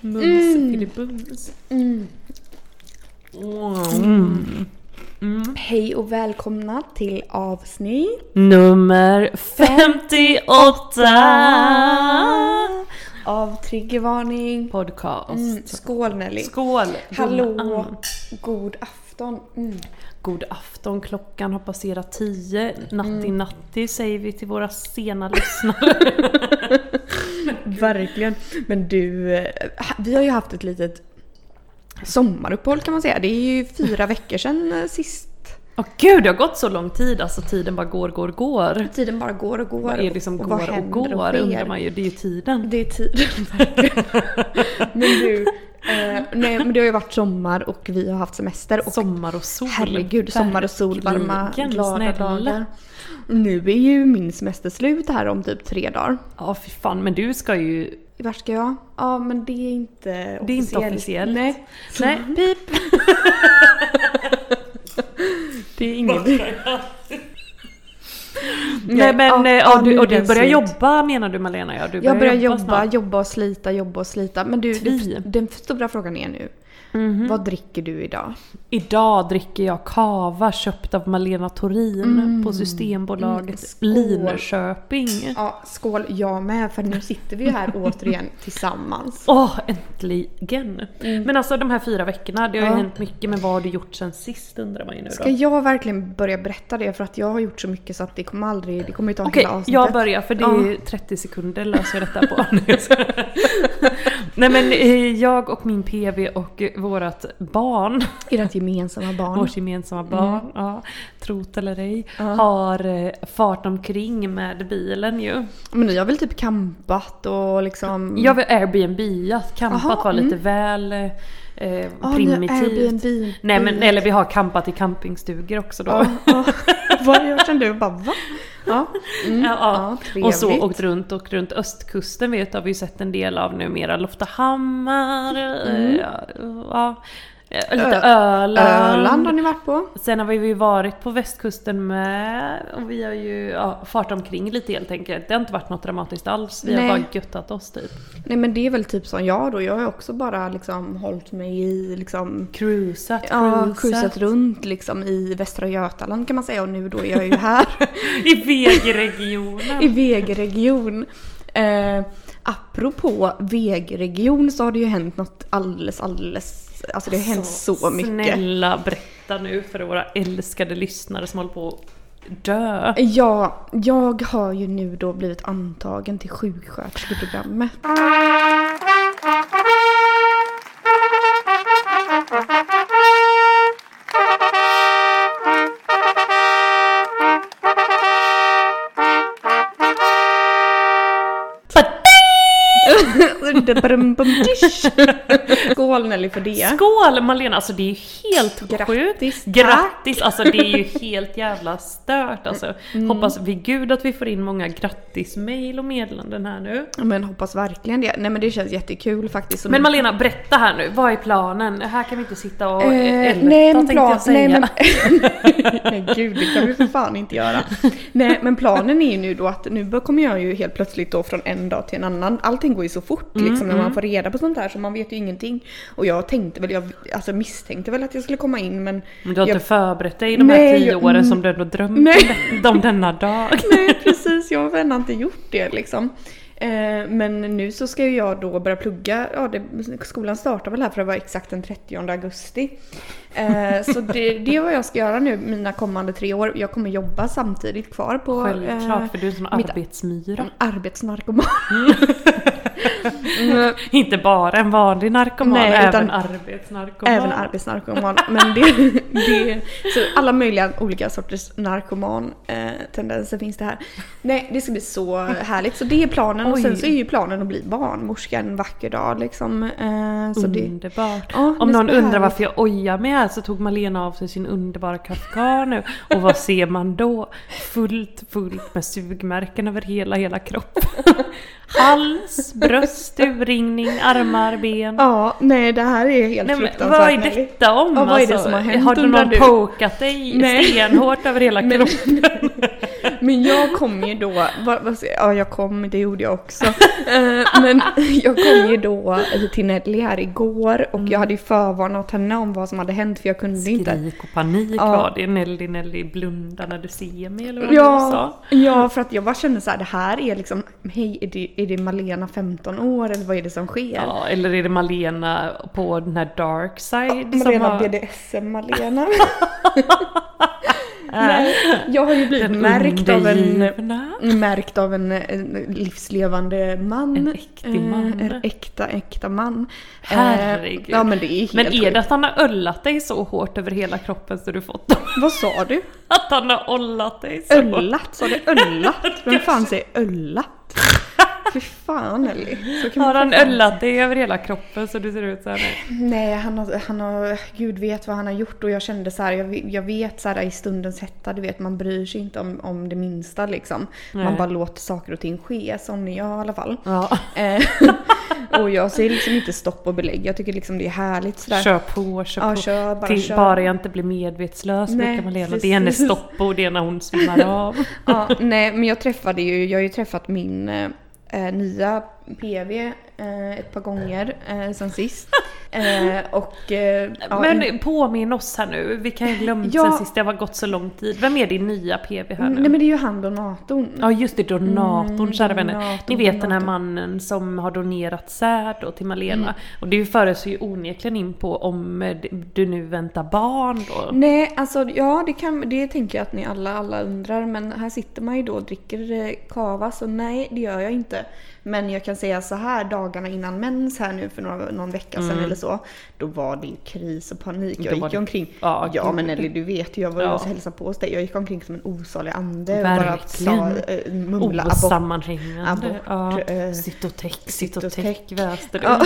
Mums Mm. filibums. Mm. Mm. Hej och välkomna till avsnitt Nummer 58! av Triggervarning. Podcast. Mm. Skål Nelly. Skål! Hallå. gumman. God afton. Mm. God afton, klockan har passerat 10. Natti Mm. natti säger vi till våra sena lyssnare. Verkligen. Men du, eh, vi har ju haft ett litet sommaruppehåll kan man säga. Det är ju fyra veckor sedan eh, sist. Åh gud, det har gått så lång tid. Alltså tiden bara går, går, går. Tiden bara går och går. Vad är det som och vad går och går sker. undrar man ju. Det är ju tiden. Det är tiden. Men du, eh, nej men det har ju varit sommar och vi har haft semester. Och Sommar och sol. herregud, sommar och sol, varma, glada snälla. dagar. Nu är ju min semester slut här om typ tre dagar. Ja, fy fan. Men du ska ju... Vart ska jag? Ja men det är inte officiellt. Det är inte officiellt. Nej. Nej, pip! Det är ingen... Nej men, ja, eh, ja, ja, du, och du börjar jobba menar du Malena? Ja, du Jag börjar jobba, snart. jobba och slita, jobba och slita. Men du, den, den stora frågan är nu. Mhm. Vad dricker du idag? Idag dricker jag kava köpt av Malena Torin Mm. på Systembolaget Mm. Linköping. Ja, skål jag med för nu sitter vi ju här återigen tillsammans. Åh, äntligen! Men alltså de här fyra veckorna, det har ju Ja. hänt mycket men vad har du gjort sen sist undrar man ju nu då. Ska jag verkligen börja berätta det? För att jag har gjort så mycket så att det kommer aldrig, det kommer ju ta Okej, hela avsnittet. jag börjar för det är Ja. 30 sekunder löser jag detta på. Nej men eh, jag och min PV och eh, vårat barn Ert gemensamma barn. Vårt gemensamma barn, ja, trot eller ej, Ja. har eh, fart omkring med bilen ju. Men ni har väl typ campat och liksom... Jag har Airbnb, campat Aha, var lite mm. väl eh, har primitivt. Nej men eller vi har campat i campingstugor också då. Ja, ja. Vad jag kände bara va? Ja, mm, Ja, ja. och så åkt runt och runt östkusten vet du, har vi sett en del av numera. Loftahammar, Mm. eh, ja, lite Ö- Öland. Öland har ni varit på? Sen har vi ju varit på västkusten med och vi har ju ja, fart omkring lite helt enkelt. Det har inte varit något dramatiskt alls. Vi Nej. har bara göttat oss typ. Nej men det är väl typ som jag då. Jag har också bara liksom hållit mig i liksom Cruisat, Ja, cruisat. cruisat runt liksom i Västra Götaland kan man säga och nu då är jag ju här I VG-regionen. i VG-region. Eh, apropå VG-region så har det ju hänt något alldeles, alldeles, alltså det har hänt så mycket. Snälla berätta nu för våra älskade lyssnare som håller på att dö. Ja, jag har ju nu då blivit antagen till sjuksköterskeprogrammet. Skål Nelly för det. Skål Malena! Alltså det är ju helt Grattis, sjukt. Grattis! Alltså det är ju helt jävla stört alltså. Mm. Hoppas vid gud att vi får in många grattis-mail och meddelanden här nu. Men hoppas verkligen det. Nej men det känns jättekul faktiskt. Men Malena, berätta här nu. Vad är planen? Här kan vi inte sitta och Eh, älta nej men tänkte plan, jag säga. nej men... nej gud, det kan vi för fan inte göra. Nej men planen är ju nu då att nu kommer jag ju helt plötsligt då från en dag till en annan. Allting går ju så fort Mm, liksom när man får reda på sånt här så man vet ju ingenting. Och jag tänkte väl, jag alltså misstänkte väl att jag skulle komma in men... Men du har jag, inte förberett dig de här Nej, tio jag- åren mm. som du ändå drömt Nej. om denna dag. Nej precis, jag har ännu inte gjort det liksom. Eh, men nu så ska ju jag då börja plugga, ja det, skolan startar väl här för att vara exakt den 30 augusti. Eh, så det, det är vad jag ska göra nu mina kommande tre år. Jag kommer jobba samtidigt kvar på Självklart, eh, för du är en sån arbetsmyra. arbetsnarkoman. Mm, Inte bara en vanlig narkoman, Nej, även utan- arbetsnarkoman. Även arbetsnarkoman. Men det, det, så alla möjliga olika sorters narkoman-tendenser finns det här. Nej, det ska bli så härligt. Så det är planen. Och sen Oj. så är ju planen att bli barnmorska en vacker dag liksom. Eh, Så det, Underbart. Om det ska någon bli undrar härligt. varför jag ojar mig här så tog Malena av sig sin underbara kafkar nu. Och vad ser man då? Fullt, fullt med sugmärken över hela, hela kroppen. Hals, bröst, urringning, armar, ben. ja, nej det här är helt Nej, fruktansvärt. vad är detta om? Ja, vad är det alltså? som har hänt, Har du någon du? pokat dig Nej. stenhårt över hela kroppen? Men jag kom ju då, vad, ska- ja jag kom, det gjorde jag också. Eh, men jag kom ju då till Nelly här igår och jag hade ju förvarnat henne om vad som hade hänt för jag kunde inte. Skrik och panik Ja. var det. Nelly, Nelly, blunda när du ser mig eller vad du Ja, sa. ja, för att jag bara kände så här, det här är liksom, hej är det, är det Malena 15 år eller vad är det som sker? Ja, eller är det Malena på den här dark side som Malena har... BDSM-Malena. Nej, jag har ju blivit Den märkt av en. Märkt av en, en livslevande man. En äktig man. Eh, En äkta, äkta man. Eh, Herregud. Ja men det är helt Men är det att han har öllat dig så hårt över hela kroppen så du fått dem? Vad sa du? Att han har ollat dig så? Öllat? Sa du öllat? Vem fan säger öllat? Fy fan man Har han öllat dig över hela kroppen så du ser ut så här? Nej, han har, han har, gud vet vad han har gjort och jag kände så här, jag, jag vet så här i stundens hetta, du vet man bryr sig inte om, om det minsta liksom. Man Nej. bara låter saker och ting ske, som jag i alla fall. Ja. Eh, och jag säger liksom inte stopp och belägg, jag tycker liksom det är härligt sådär. Kör på, kör Ja, på. kör, bara Till, kör. bara jag inte blir medvetslös Nej, brukar Malena. Det är hennes precis. stoppord, det är när hon svimmar av. Ja, nej men jag träffade ju, jag har ju träffat min eh, nya PV eh, ett par gånger eh, sen sist. Eh, och... Eh, ja, Men påminn oss här nu, vi kan ju glömt Ja. sen sist, det har gått så lång tid. Vem är din nya PV här nu? Nej men det är ju han donatorn. Ja just det, donatorn Mm, kära vänner. donatorn, Ni vet den här donatorn. mannen som har donerat säd då till Malena. Mm. Och det för oss ju onekligen in på om eh, du nu väntar barn då. Nej, alltså ja det, kan, det tänker jag att ni alla, alla undrar. Men här sitter man ju då och dricker eh, kava så nej det gör jag inte. Men jag kan säga så här dagarna innan mens här nu för några, någon vecka sedan eller så. Då var det ju kris och panik. Jag gick det- omkring. Ja, Ja, men Nelly du vet ju jag var ju Ja. och hälsade på hos dig. Jag gick omkring som en osalig ande och bara sa, Verkligen. äh, mumla abort. Osammanhängande. abort, ja. eh, och och och täck täck. väste. Ja.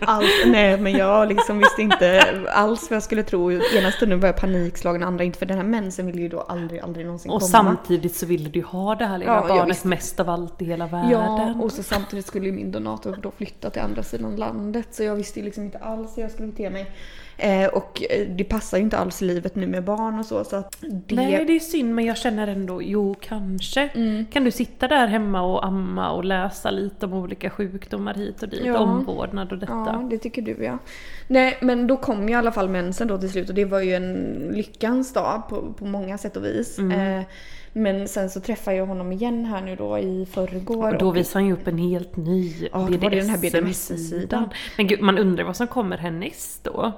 Allt, nej men jag liksom visste inte alls vad jag skulle tro. Ena stunden var jag panikslagen, andra inte. För den här mensen ville ju då aldrig, aldrig någonsin Och komma. samtidigt så ville du ha det här lilla Ja, barnet mest av allt i hela världen. Ja, och så samtidigt skulle ju min donator då flytta till andra sidan landet. Så jag visste ju liksom inte alls hur jag skulle bete mig. Eh, och eh, det passar ju inte alls livet nu med barn och så. så det... Nej det är synd men jag känner ändå, jo kanske. Mm. Kan du sitta där hemma och amma och läsa lite om olika sjukdomar hit och dit, Ja. omvårdnad och detta? Ja, det tycker du ja. Nej, men då kom ju i alla fall mensen då till slut och det var ju en lyckans dag på, på många sätt och vis. Mm. Eh, men sen så träffade jag honom igen här nu då i förrgår. Och då visar han ju upp en helt ny Ja, då var det den här BDSM-sidan. Men gud, man undrar vad som kommer härnäst då?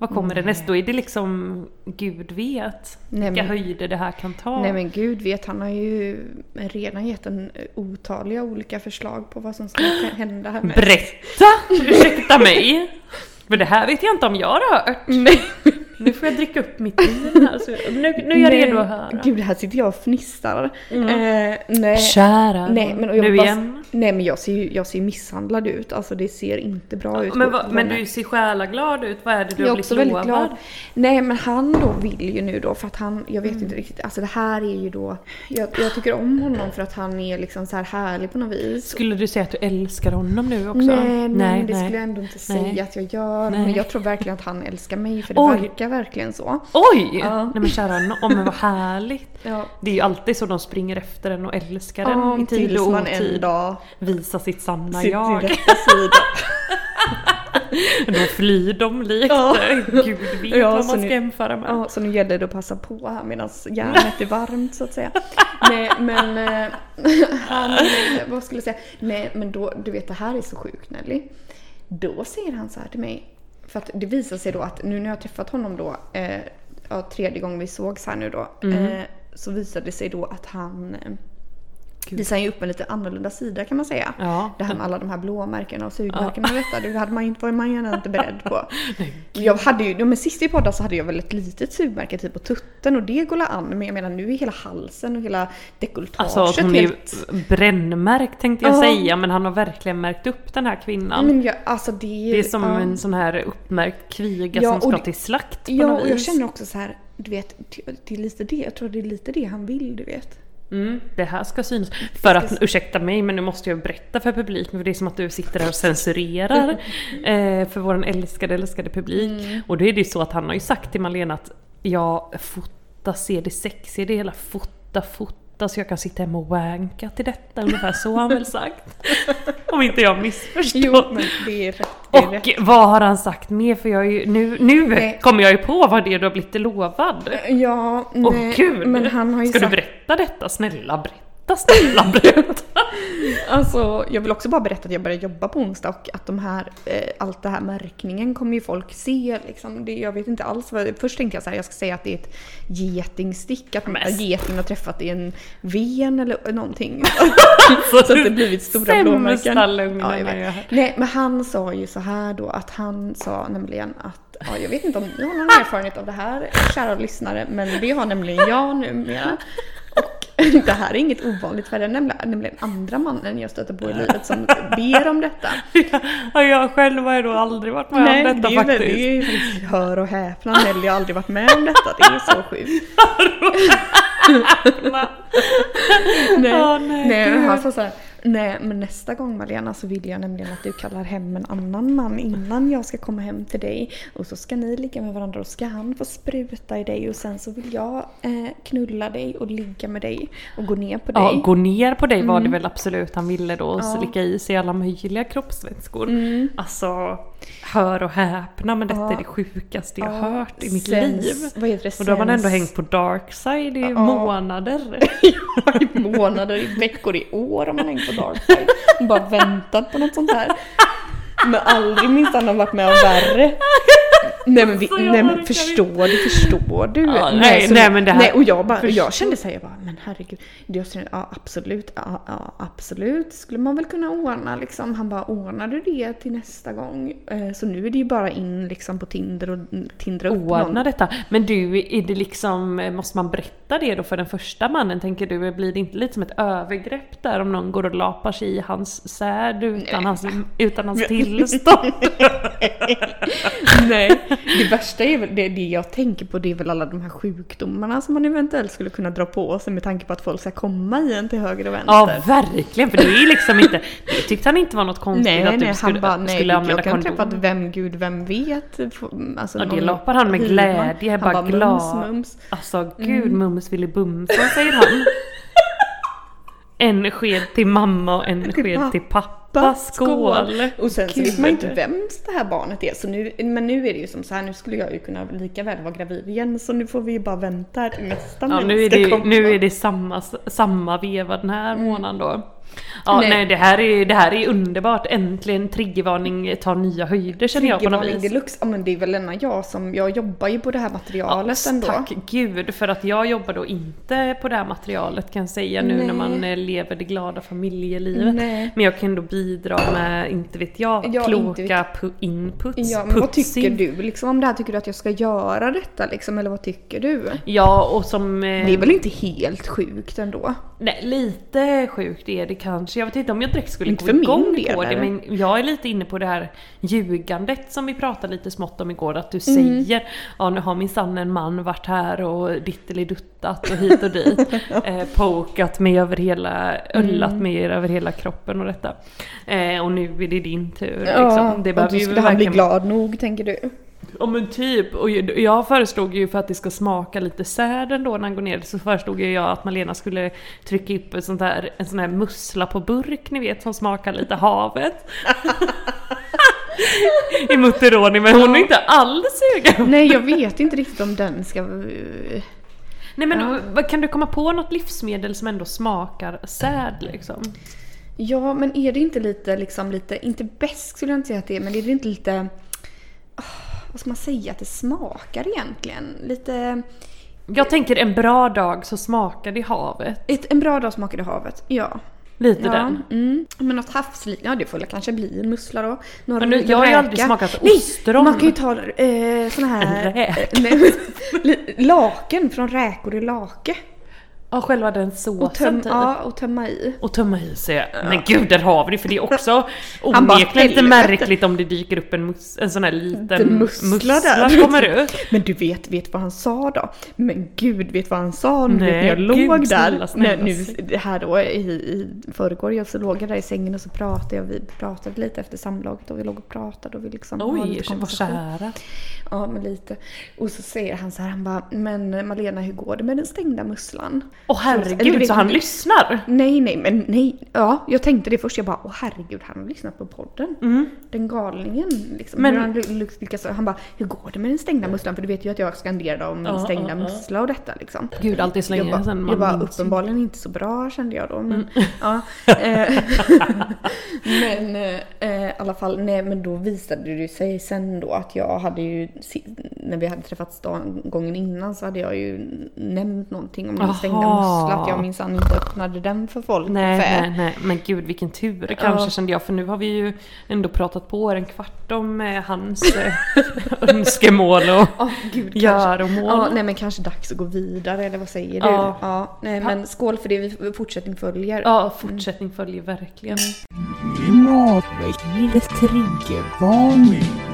Vad kommer det näst? Då är det liksom, gud vet Nej, vilka men- höjder det här kan ta. Nej men gud vet, han har ju redan gett en otaliga olika förslag på vad som ska hända här med. Berätta! Ursäkta mig! För det här vet jag inte om jag har hört. Nej, Nu får jag dricka upp mitt vin här. Så nu, nu är jag redo att höra. Gud, här sitter jag och fnissar. Eh, nej. Kära Nej men, och jag Nu bara, igen. Nej men jag ser ju jag ser misshandlad ut, alltså det ser inte bra ut. Men, vad- men du ser själaglad ut. Vad är det du jag har blivit väldigt lovad? glad. Nej men han då vill ju nu då för att han, jag vet Mm. inte riktigt, alltså det här är ju då, jag, jag tycker om honom för att han är liksom så här härlig på något vis. Skulle du säga att du älskar honom nu också? Nej, nej, det skulle jag ändå inte säga Nej. att jag gör. Nej. Men jag tror verkligen att han älskar mig för det Oj. verkar verkligen så. Oj! Ja. Nej men kära no- oh, men vad härligt. Ja. Det är ju alltid så de springer efter en och älskar en Ja, i tid tills och man otid. en dag Visa sitt sanna sitter i jag. rätta sida. Då flyr de likt Ja. Gud vet Ja, vad så man ska nu- jämföra med. Ja, så nu gäller det att passa på här medan järnet är varmt så att säga. Nej men, eh, han, vad skulle jag säga? Nej men då, du vet det här är så sjukt Nelly. Då säger han så här till mig, för att det visar sig då att nu när jag har träffat honom då, eh, ja, tredje gången vi sågs här nu då, Mm. eh, så visade det sig då att han eh, visar ju upp en lite annorlunda sida kan man säga. Ja. Det här med alla de här blåmärkena och sugmärkena och detta, det hade man ju var man ju inte beredd på. Jag hade ju, ja, men sist i podden så hade jag väl ett litet sugmärke typ på tutten och det går an, men jag menar nu är hela halsen och hela dekolletaget Alltså hon är helt... brännmärkt tänkte jag Ja. säga men han har verkligen märkt upp den här kvinnan. Men jag, alltså det, det är som ja. en sån här uppmärkt kviga Ja, som ska det- till slakt på Ja, något och jag vis. känner också så här, du vet, det är lite det, jag tror det är lite det han vill, du vet. Mm, det här ska synas. För att, ursäkta mig men nu måste jag berätta för publiken för det är som att du sitter där och censurerar eh, för vår älskade, älskade publik. Mm. Och då är det ju så att han har ju sagt till Malena att jag fota, se det sexiga i det hela, fota, fota så jag kan sitta hemma och wanka till detta. Ungefär så har han väl sagt. Om inte jag har missförstått. Jo, men det är rätt. Och vad har han sagt mer? För jag ju, nu, nu Nej. kommer jag ju på vad det är du har blivit lovad. Ja, nej, gud! men han har ju Ska sagt... du berätta detta? Snälla berätta, snälla berätta! Alltså, jag vill också bara berätta att jag började jobba på onsdag och att de här, eh, allt det här märkningen kommer ju folk se. Liksom. Det, jag vet inte alls vad, Först tänkte jag så här, jag ska säga att det är ett getingstick, att att getingen har träffat i en ven eller någonting. Så så att det blivit stora blåmärken. Ja, jag. Nej, men han sa ju så här då att han sa nämligen att, ja, jag vet inte om ni har någon erfarenhet av det här, kära lyssnare, men det har nämligen jag numera. Det här är inget ovanligt för det är nämligen, nämligen andra mannen jag stöter på i livet som ber om detta. Ja, jag själv har ju då aldrig varit med om detta det är faktiskt. det är faktiskt hör och häpna, Nelly har aldrig varit med om detta, det är så sjukt. Nej, Ja, nej, nej, sa så här, nej men nästa gång Malena så vill jag nämligen att du kallar hem en annan man innan jag ska komma hem till dig. Och så ska ni ligga med varandra och ska han få spruta i dig och sen så vill jag eh, knulla dig och ligga med dig och gå ner på dig. Ja, gå ner på dig var det väl absolut han ville då. Och Mm. Ja. slicka i sig alla möjliga kroppsvätskor. Mm. Alltså, hör och häpna men detta Ja. är det sjukaste jag Ja, hört i mitt sens- liv. Vad heter det? Och då har man ändå hängt på dark side i Ja. månader. i månader, i veckor, i år har man hängt på Darkside. Och bara väntat på något sånt här. Men aldrig minsann har varit med om värre. Nej men, vi, nej, men förstår du, förstår du? Ja, nej, så- nej, men det här- nej och jag, bara, jag kände såhär, jag bara, men herregud. Jag kände, ja absolut, ja, ja absolut skulle man väl kunna ordna liksom. Han bara, ordnar du det till nästa gång? Eh, Så nu är det ju bara in liksom på Tinder och tindra upp Ordna någon. detta. Men du, är det liksom, måste man berätta det då för den första mannen? Tänker du, blir det inte lite som ett övergrepp där om någon går och lapar sig i hans säd utan hans, utan hans tillstånd? Nej, det värsta är väl det, det jag tänker på det är väl alla de här sjukdomarna som man eventuellt skulle kunna dra på sig med tanke på att folk ska komma i en till höger och vänster. Ja, verkligen. För det är liksom inte, det tyckte han inte var något konstigt Nej, att nej, du skulle, han bara nej, skulle använda jag kan träffa att vem gud, vem vet. Alltså, Ja, det lapar han med glädje, Han bara bara glad. mums, mums. Alltså gud, mums ville bumsa säger han. En sked till mamma och en sked till pappa. Skål! Och sen så vet man inte vems det här barnet är. Så nu, men nu är det ju som så här, nu skulle jag ju kunna lika väl vara gravid igen. Så nu får vi ju bara vänta här till nästa Ja, nu är det, nu är det samma, samma veva den här månaden då. Ja, Nej. nej, det, här är, det här är underbart. Äntligen triggervarning tar nya höjder känner jag på något vis. deluxe. Ja men det är väl denna jag som, jag jobbar ju på det här materialet Ja, ändå. Tack gud för att jag jobbar då inte på det här materialet kan jag säga nu Nej. när man eh, lever det glada familjelivet. Nej. Men jag kan ändå bidra med, inte vet jag, Ja, kloka inte pu- inputs. Ja, men vad tycker du liksom om det här? Tycker du att jag ska göra detta liksom? Eller vad tycker du? Ja och som... eh, Det är väl inte helt sjukt ändå? Nej, lite sjukt är det kanske. Jag vet inte om jag direkt skulle Inte gå igång del, på det. eller? Men jag är lite inne på det här ljugandet som vi pratade lite smått om igår. Att du Mm. säger ja nu har min sann en man varit här och ditteliduttat och hit och dit. eh, pokat mig över hela, öllat Mm. mig över hela kroppen och detta. Eh, och nu är det din tur. liksom. det och då skulle han bli glad nog tänker du? Ja men typ, och jag- föreslog ju för att det ska smaka lite säden då när han går ner så föreslog jag att Malena skulle trycka upp ett sånt där, en sån här mussla på burk ni vet som smakar lite havet. I Mutteroni men hon är inte alls sugen. Nej jag vet inte riktigt om den ska... Nej men Ja. kan du komma på något livsmedel som ändå smakar säd liksom? Ja men är det inte lite liksom lite, inte bäst skulle jag inte säga att det är, men är det inte lite... ah, vad ska man säga att det smakar egentligen? Lite... Jag tänker en bra dag så smakar det havet. Ett, en bra dag smakade havet, ja. Lite ja. den. Mm. Men något havsliknande, ja det får väl kanske bli en mussla då. Några Men nu- jag har ju aldrig smakat Nej, ostron. man kan ju ta eh, såna här... En räk. eh, laken från räkor i lake. Ja, själva den Och, såsen töm, typ. ja, och tömma i. Och tömma i sig. Men gud, där har vi det. För det är också onekligen lite märkligt om det dyker upp en, mus, en sån här liten Liten mussla där. kommer ut. Men du vet, vet vad han sa då? Men gud, vet vad han sa nu Nej, när jag gud, låg snälla, där? snälla, när, nu, här då i, i förrgår, jag så låg jag där i sängen och så pratade jag, vi pratade lite efter samlaget och vi låg och pratade och vi liksom Oj, vad kära. Ja, men lite. Och så säger han så här, han bara, men Malena hur går det med den stängda musslan? Åh du herregud, vet- så han lyssnar? Nej, nej, men nej. Ja, jag tänkte det först. Jag bara, åh herregud, han har lyssnat på podden. Den galningen liksom. Men- han, ly- ly- lyckas, han bara, hur går det med den stängda musslan? För du vet ju att jag skanderade om Ja, stängda ja, mussla och detta liksom. Gud, allt är så Jag länge bara, sedan man jag bara uppenbarligen inte så bra kände jag då. Men, Mm. ja, eh, men eh, i alla fall, nej men då visade det sig sen då att jag hade ju, när vi hade träffats dagen, gången innan så hade jag ju nämnt någonting om den stängda musslan. Att jag minsann inte öppnade den för folk. Nej, för. nej, nej, men gud vilken tur kanske Ja. kände jag för nu har vi ju ändå pratat på en kvart om eh, hans eh, önskemål och Ja, gud kanske. göromål. Ja, nej men kanske dags att gå vidare eller vad säger du? Ja. Ja, nej men skål för det, vi fortsättning följer. Ja, fortsättning följer verkligen. Klimatväckningens triggervarning.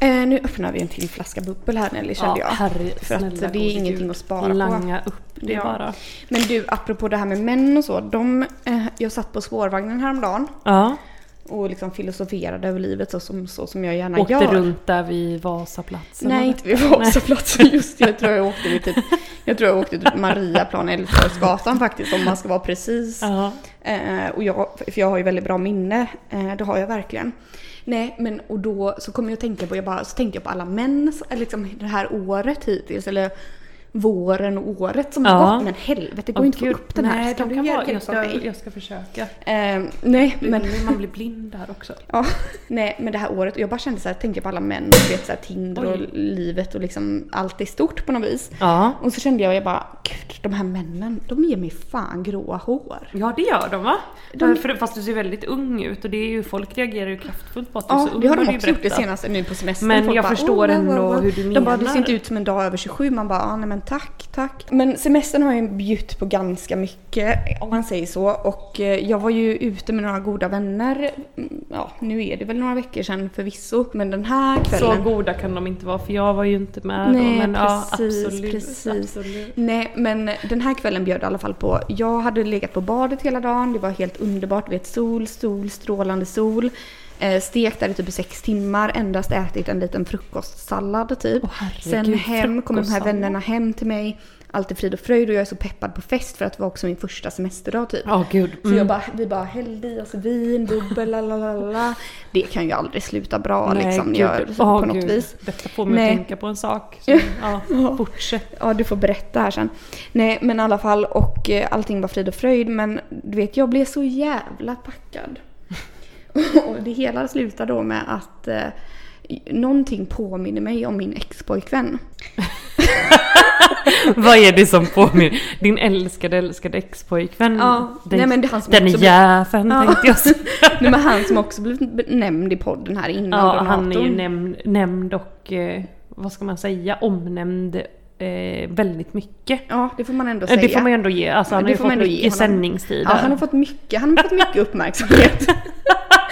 Eh, nu öppnar vi en till flaska bubbel här Nelly kände jag. herre, För att det är ingenting att spara på. Langa upp det Ja. bara. Men du, apropå det här med män och så. De, eh, jag satt på spårvagnen häromdagen Ja, och liksom filosoferade över livet så som, så som jag gärna åkte gör. runt där vid Vasaplatsen. Nej, inte vid Vasaplatsen just Jag tror jag åkte vid typ, jag tror jag åkte typ Mariaplan Älvsborgsgatan faktiskt om man ska vara precis. Ja. Eh, och jag, för jag har ju väldigt bra minne, eh, det har jag verkligen. Nej, men och då så kom jag att tänka på, jag bara, så tänkte jag på alla män, liksom det här året hittills, eller våren och året som Ja. har gått. Men helvete, det går Åh, inte att få upp den här. Ska du kan vara, jag, ska, jag ska försöka. Eh, nej, men, man blir blind där också. ja, nej, men det här året, jag bara kände så här, tänkte på alla män, och vet så här, Tinder och Oj. livet och liksom allt är stort på något vis. Ja. Och så kände jag, jag bara, gud, de här männen, de ger mig fan gråa hår. Ja det gör de va? De- För, fast du ser väldigt ung ut och det är ju, folk reagerar ju kraftfullt på att du är Ja, så ung det har de också gjort det senaste nu på semestern. Men Folk jag bara, förstår "Oh, ändå wow, wow." hur du De bara, du menar. ser inte ut som en dag över 27. Man bara, ah, nej men tack, tack. Men semestern har ju bjutt på ganska mycket, om man säger så. Och eh, jag var ju ute med några goda vänner. Mm, Ja, nu är det väl några veckor sedan förvisso. Men den här Så kvällen. goda kan de inte vara för jag var ju inte med Nej, då. Men ja, precis, absolut, precis. absolut. Nej, men den här kvällen bjöd i alla fall på. Jag hade legat på badet hela dagen. Det var helt underbart. Vet, sol, sol, strålande sol. Eh, stekt där i typ sex timmar. Endast ätit en liten frukostsallad typ. Herregud, Sen hem, kom de här vännerna hem till mig. Allt är frid och fröjd och jag är så peppad på fest för att det var också min första semesterdag typ. Ja gud. Så Mm. jag bara, vi bara hällde i oss vin, bubbel, lalalala. Det kan ju aldrig sluta bra liksom. gud. Jag, Åh, på något gud. vis. Detta får mig Nej. att tänka på en sak. Så, ja, fortsätt. Ja, du får berätta här sen. Nej, men i alla fall och eh, allting var frid och fröjd. Men du vet, jag blev så jävla packad. och det hela slutar då med att eh, någonting påminner mig om min expojkvän. Vad är det som påminner? Din älskade älskade expojkvän? Ja, Den, nej, men det är han som den också jäveln Ja. tänkte jag. Nej, men han som också blivit nämnd i podden här innan. Ja, han är ju nämnd, nämnd och eh, vad ska man säga, omnämnd eh, väldigt mycket. Ja, det får man ändå Eh, säga. Det får man ändå ge. Alltså, han Det har ju fått ge mycket honom. sändningstid. Ja, han har fått mycket, han har fått mycket uppmärksamhet.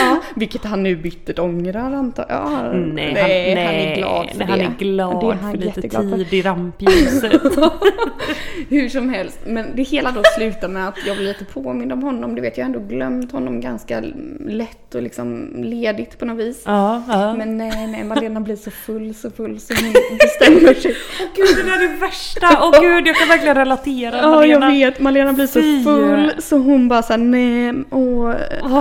ja, vilket han nu bittert ångrar antar jag. Ja, Nej, nej, han är glad för nej, det. Han är glad Det är han för lite jätteglad för. tid i rampljuset. Hur som helst, men det hela då slutar med att jag blir lite påmind om honom. Du vet, jag har ändå glömt honom ganska lätt och liksom ledigt på något vis. ja, ja. Men nej, nej, Malena blir så full, så full så hon bestämmer sig. Gud, det där är det värsta! Åh gud, jag kan verkligen relatera Ja, jag Malena. vet. Malena blir så full så hon bara såhär, nej, åh,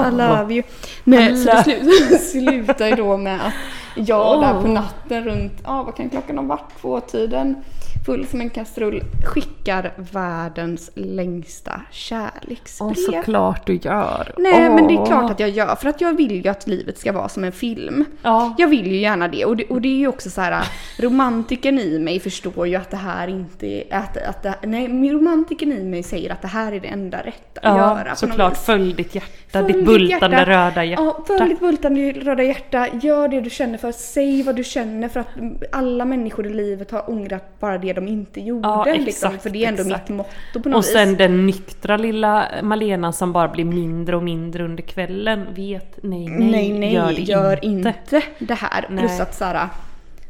I love you. Nej, så det slu- slutar ju då med att jag där på natten runt, ja vad kan klockan ha varit, tvåtiden, full som en kastrull, skickar världens längsta Och kärleksbrev. såklart du gör. Nej men det är klart att jag gör, för att jag vill ju att livet ska vara som en film. Ja. Jag vill ju gärna det och det, och det är ju också så här romantiken i mig förstår ju att det här inte är, att, att det, nej romantiken i mig säger att det här är det enda rätta att göra. Ja, på något såklart. Följ ditt hjärta, Följ ditt bultande hjärta. röda hjärta. Ja, följ ditt bultande röda hjärta. Gör det du känner för. Säg vad du känner för att alla människor i livet har ångrat bara det de inte gjorde. Ja, liksom, exakt, för det är ändå exakt. mitt motto på något Och sen vis. den nyktra lilla Malena som bara blir mindre och mindre under kvällen. Vet, nej, nej, nej, nej, gör det inte. inte det här. Nej. Plus att såhär,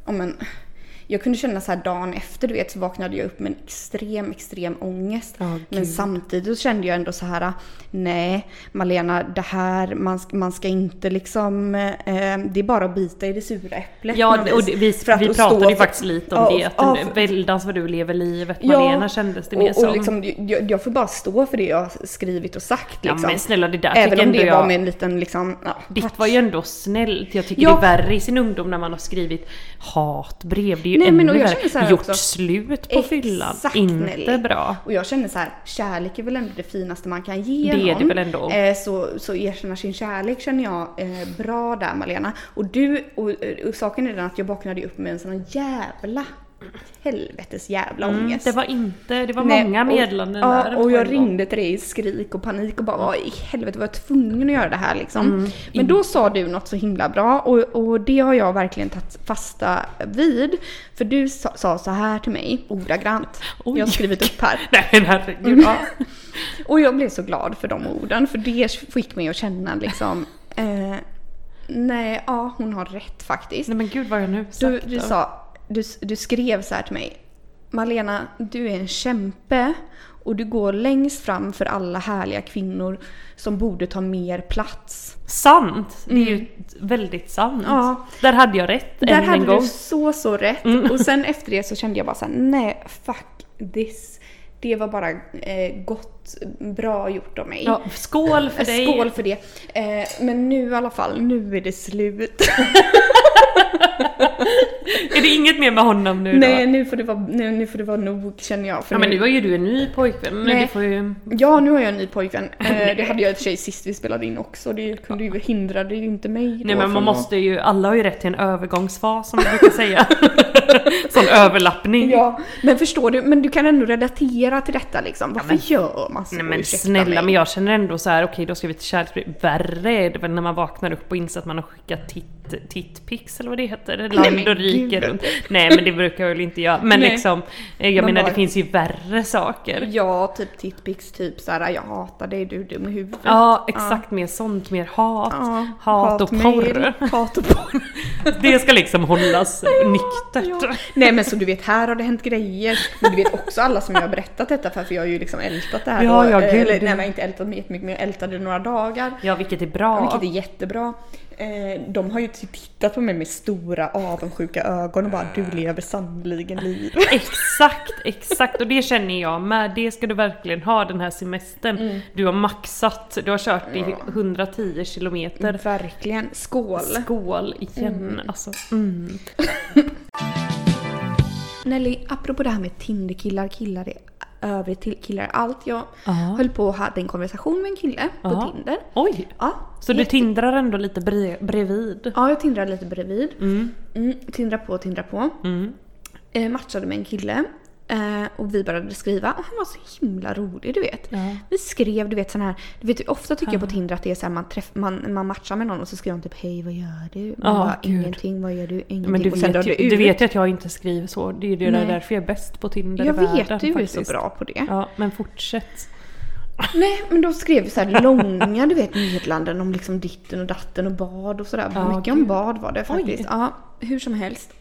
ja men jag kunde känna så här dagen efter du vet så vaknade jag upp med en extrem, extrem ångest. Ja, men samtidigt kände jag ändå så här, nej Malena det här, man, man ska inte liksom, eh, det är bara att bita i det sura äpplet. Ja, och det, vi, För att vi att pratade ju faktiskt lite om Ja, det. Att ja, ja, väldans vad du lever livet. Ja, Malena kändes det mer som. och liksom, jag, jag får bara stå för det jag skrivit och sagt. ja Liksom. men snälla det där Även om det jag... var med en liten liksom, ja, Ditt var ju ändå snällt. Jag tycker Ja. det är värre i sin ungdom när man har skrivit hatbrev. Det är ju Nej, men och jag känner så här Gjort också- slut på fyllan. Inte Nelly. bra. Och jag känner så här, kärlek är väl ändå det finaste man kan ge Det är det väl ändå. Eh, så, så erkänna sin kärlek känner jag eh, bra där Malena. Och du, och, och saken är den att jag vaknade upp med en sån jävla helvetes jävla Mm, ångest. det var inte, det var Nej, många meddelanden där. och jag ringde till dig i skrik och panik och bara vad i helvete var jag tvungen att göra det här liksom. Mm, Men då sa du något så himla bra och, och det har jag verkligen tagit fasta vid. För du sa, sa så här till mig ordagrant. Oj. Jag har skrivit upp här. Nej. Ja. Och jag blev så glad för de orden för det fick mig att känna liksom eh, Nej, ja hon har rätt faktiskt. Nej men gud vad jag nu sagt Du, du sa, du, du skrev så här till mig. Malena, du är en kämpe och du går längst fram för alla härliga kvinnor som borde ta mer plats. Sant! Det är ju väldigt sant. Mm. Ja. Där hade jag rätt Där än hade en gång. du så, så rätt. Och sen efter det så kände jag bara så här, nej, fuck this. Det var bara eh, gott, bra gjort av mig. Ja, skål för dig! Skål för det. Eh, men nu i alla fall, nu är det slut. Är det inget mer med honom nu Nej, då? nu får, det vara, nu, nu får det vara nog känner jag. För Ja men nu, nu har ju du en ny pojkvän. Nej. Du får ju... Ja, nu har jag en ny pojkvän. Eh, det hade jag i och för sig sist vi spelade in också. Det kunde ju hindrade ju inte mig Nej men man måste ju, alla har ju rätt till en övergångsfas som man brukar säga. Sån överlappning. Ja, men förstår du? Men du kan ändå relatera till detta liksom. Varför men- gör man så? Nej men snälla mig. men jag känner ändå så här: okej då ska vi till kärleksbrev. Värre är det väl när man vaknar upp och inser att man har skickat titt, tittpics eller vad det heter. Land men och rike runt. Nej men det brukar jag väl inte göra. Men Nej. liksom, eh, jag Man menar bara- det finns ju värre saker. Ja, typ tittpics, typ såhär jag hatar dig, du är dum i huvudet. Ja exakt, mer sånt, mer hat. Ja, hat och hatmejl, porr. Hat och porr. Det ska liksom hållas nyktert. Ja. Nej men så du vet, här har det hänt grejer. Men du vet också alla som jag har berättat detta för, för jag har ju liksom ältat det här. Ja, då. ja, Eh, gud. Eller, nej men inte ältat mig jättemycket, men jag ältade några dagar. Ja vilket är bra. Vilket är jättebra. Eh, de har ju typ tittat på mig med stora avundsjuka ögon och bara du lever sannoliken liv. Exakt, exakt. Och det känner jag med. Det ska du verkligen ha den här semestern. Mm. Du har maxat, du har kört i 110 kilometer. Verkligen. Skål! Skål igen. Alltså, mm. Nelly, apropå det här med Tinderkillar, killar är övrigt till killar allt. Jag Ja. höll på och hade en konversation med en kille på Ja. Tinder. Oj! Ja, Så du jätte- tindrar ändå lite bre- bredvid? Ja, jag tindrade lite bredvid. Mm. Mm, tindra på, tindra på. Mm. Eh, matchade med en kille. Eh, och vi började skriva och han var så himla rolig du vet. Ja. Vi skrev du vet sån här, du vet ofta tycker jag på Tinder att det är så här, man, träff, man, man matchar med någon och så skriver man typ hej vad gör du? Man Ja, bara, ingenting, vad gör du? Ingenting. Men du och sen vet, ju, ut. du vet ju att jag inte skriver så. Det är ju det därför jag är bäst på Tinder Jag i världen, vet, du är faktiskt. så bra på det. Ja, men fortsätt. Nej, men då skrev vi så här långa du vet meddelanden om liksom ditten och datten och bad och sådär. Ja, Mycket om gud. bad var det faktiskt. Oj. Ja, hur som helst.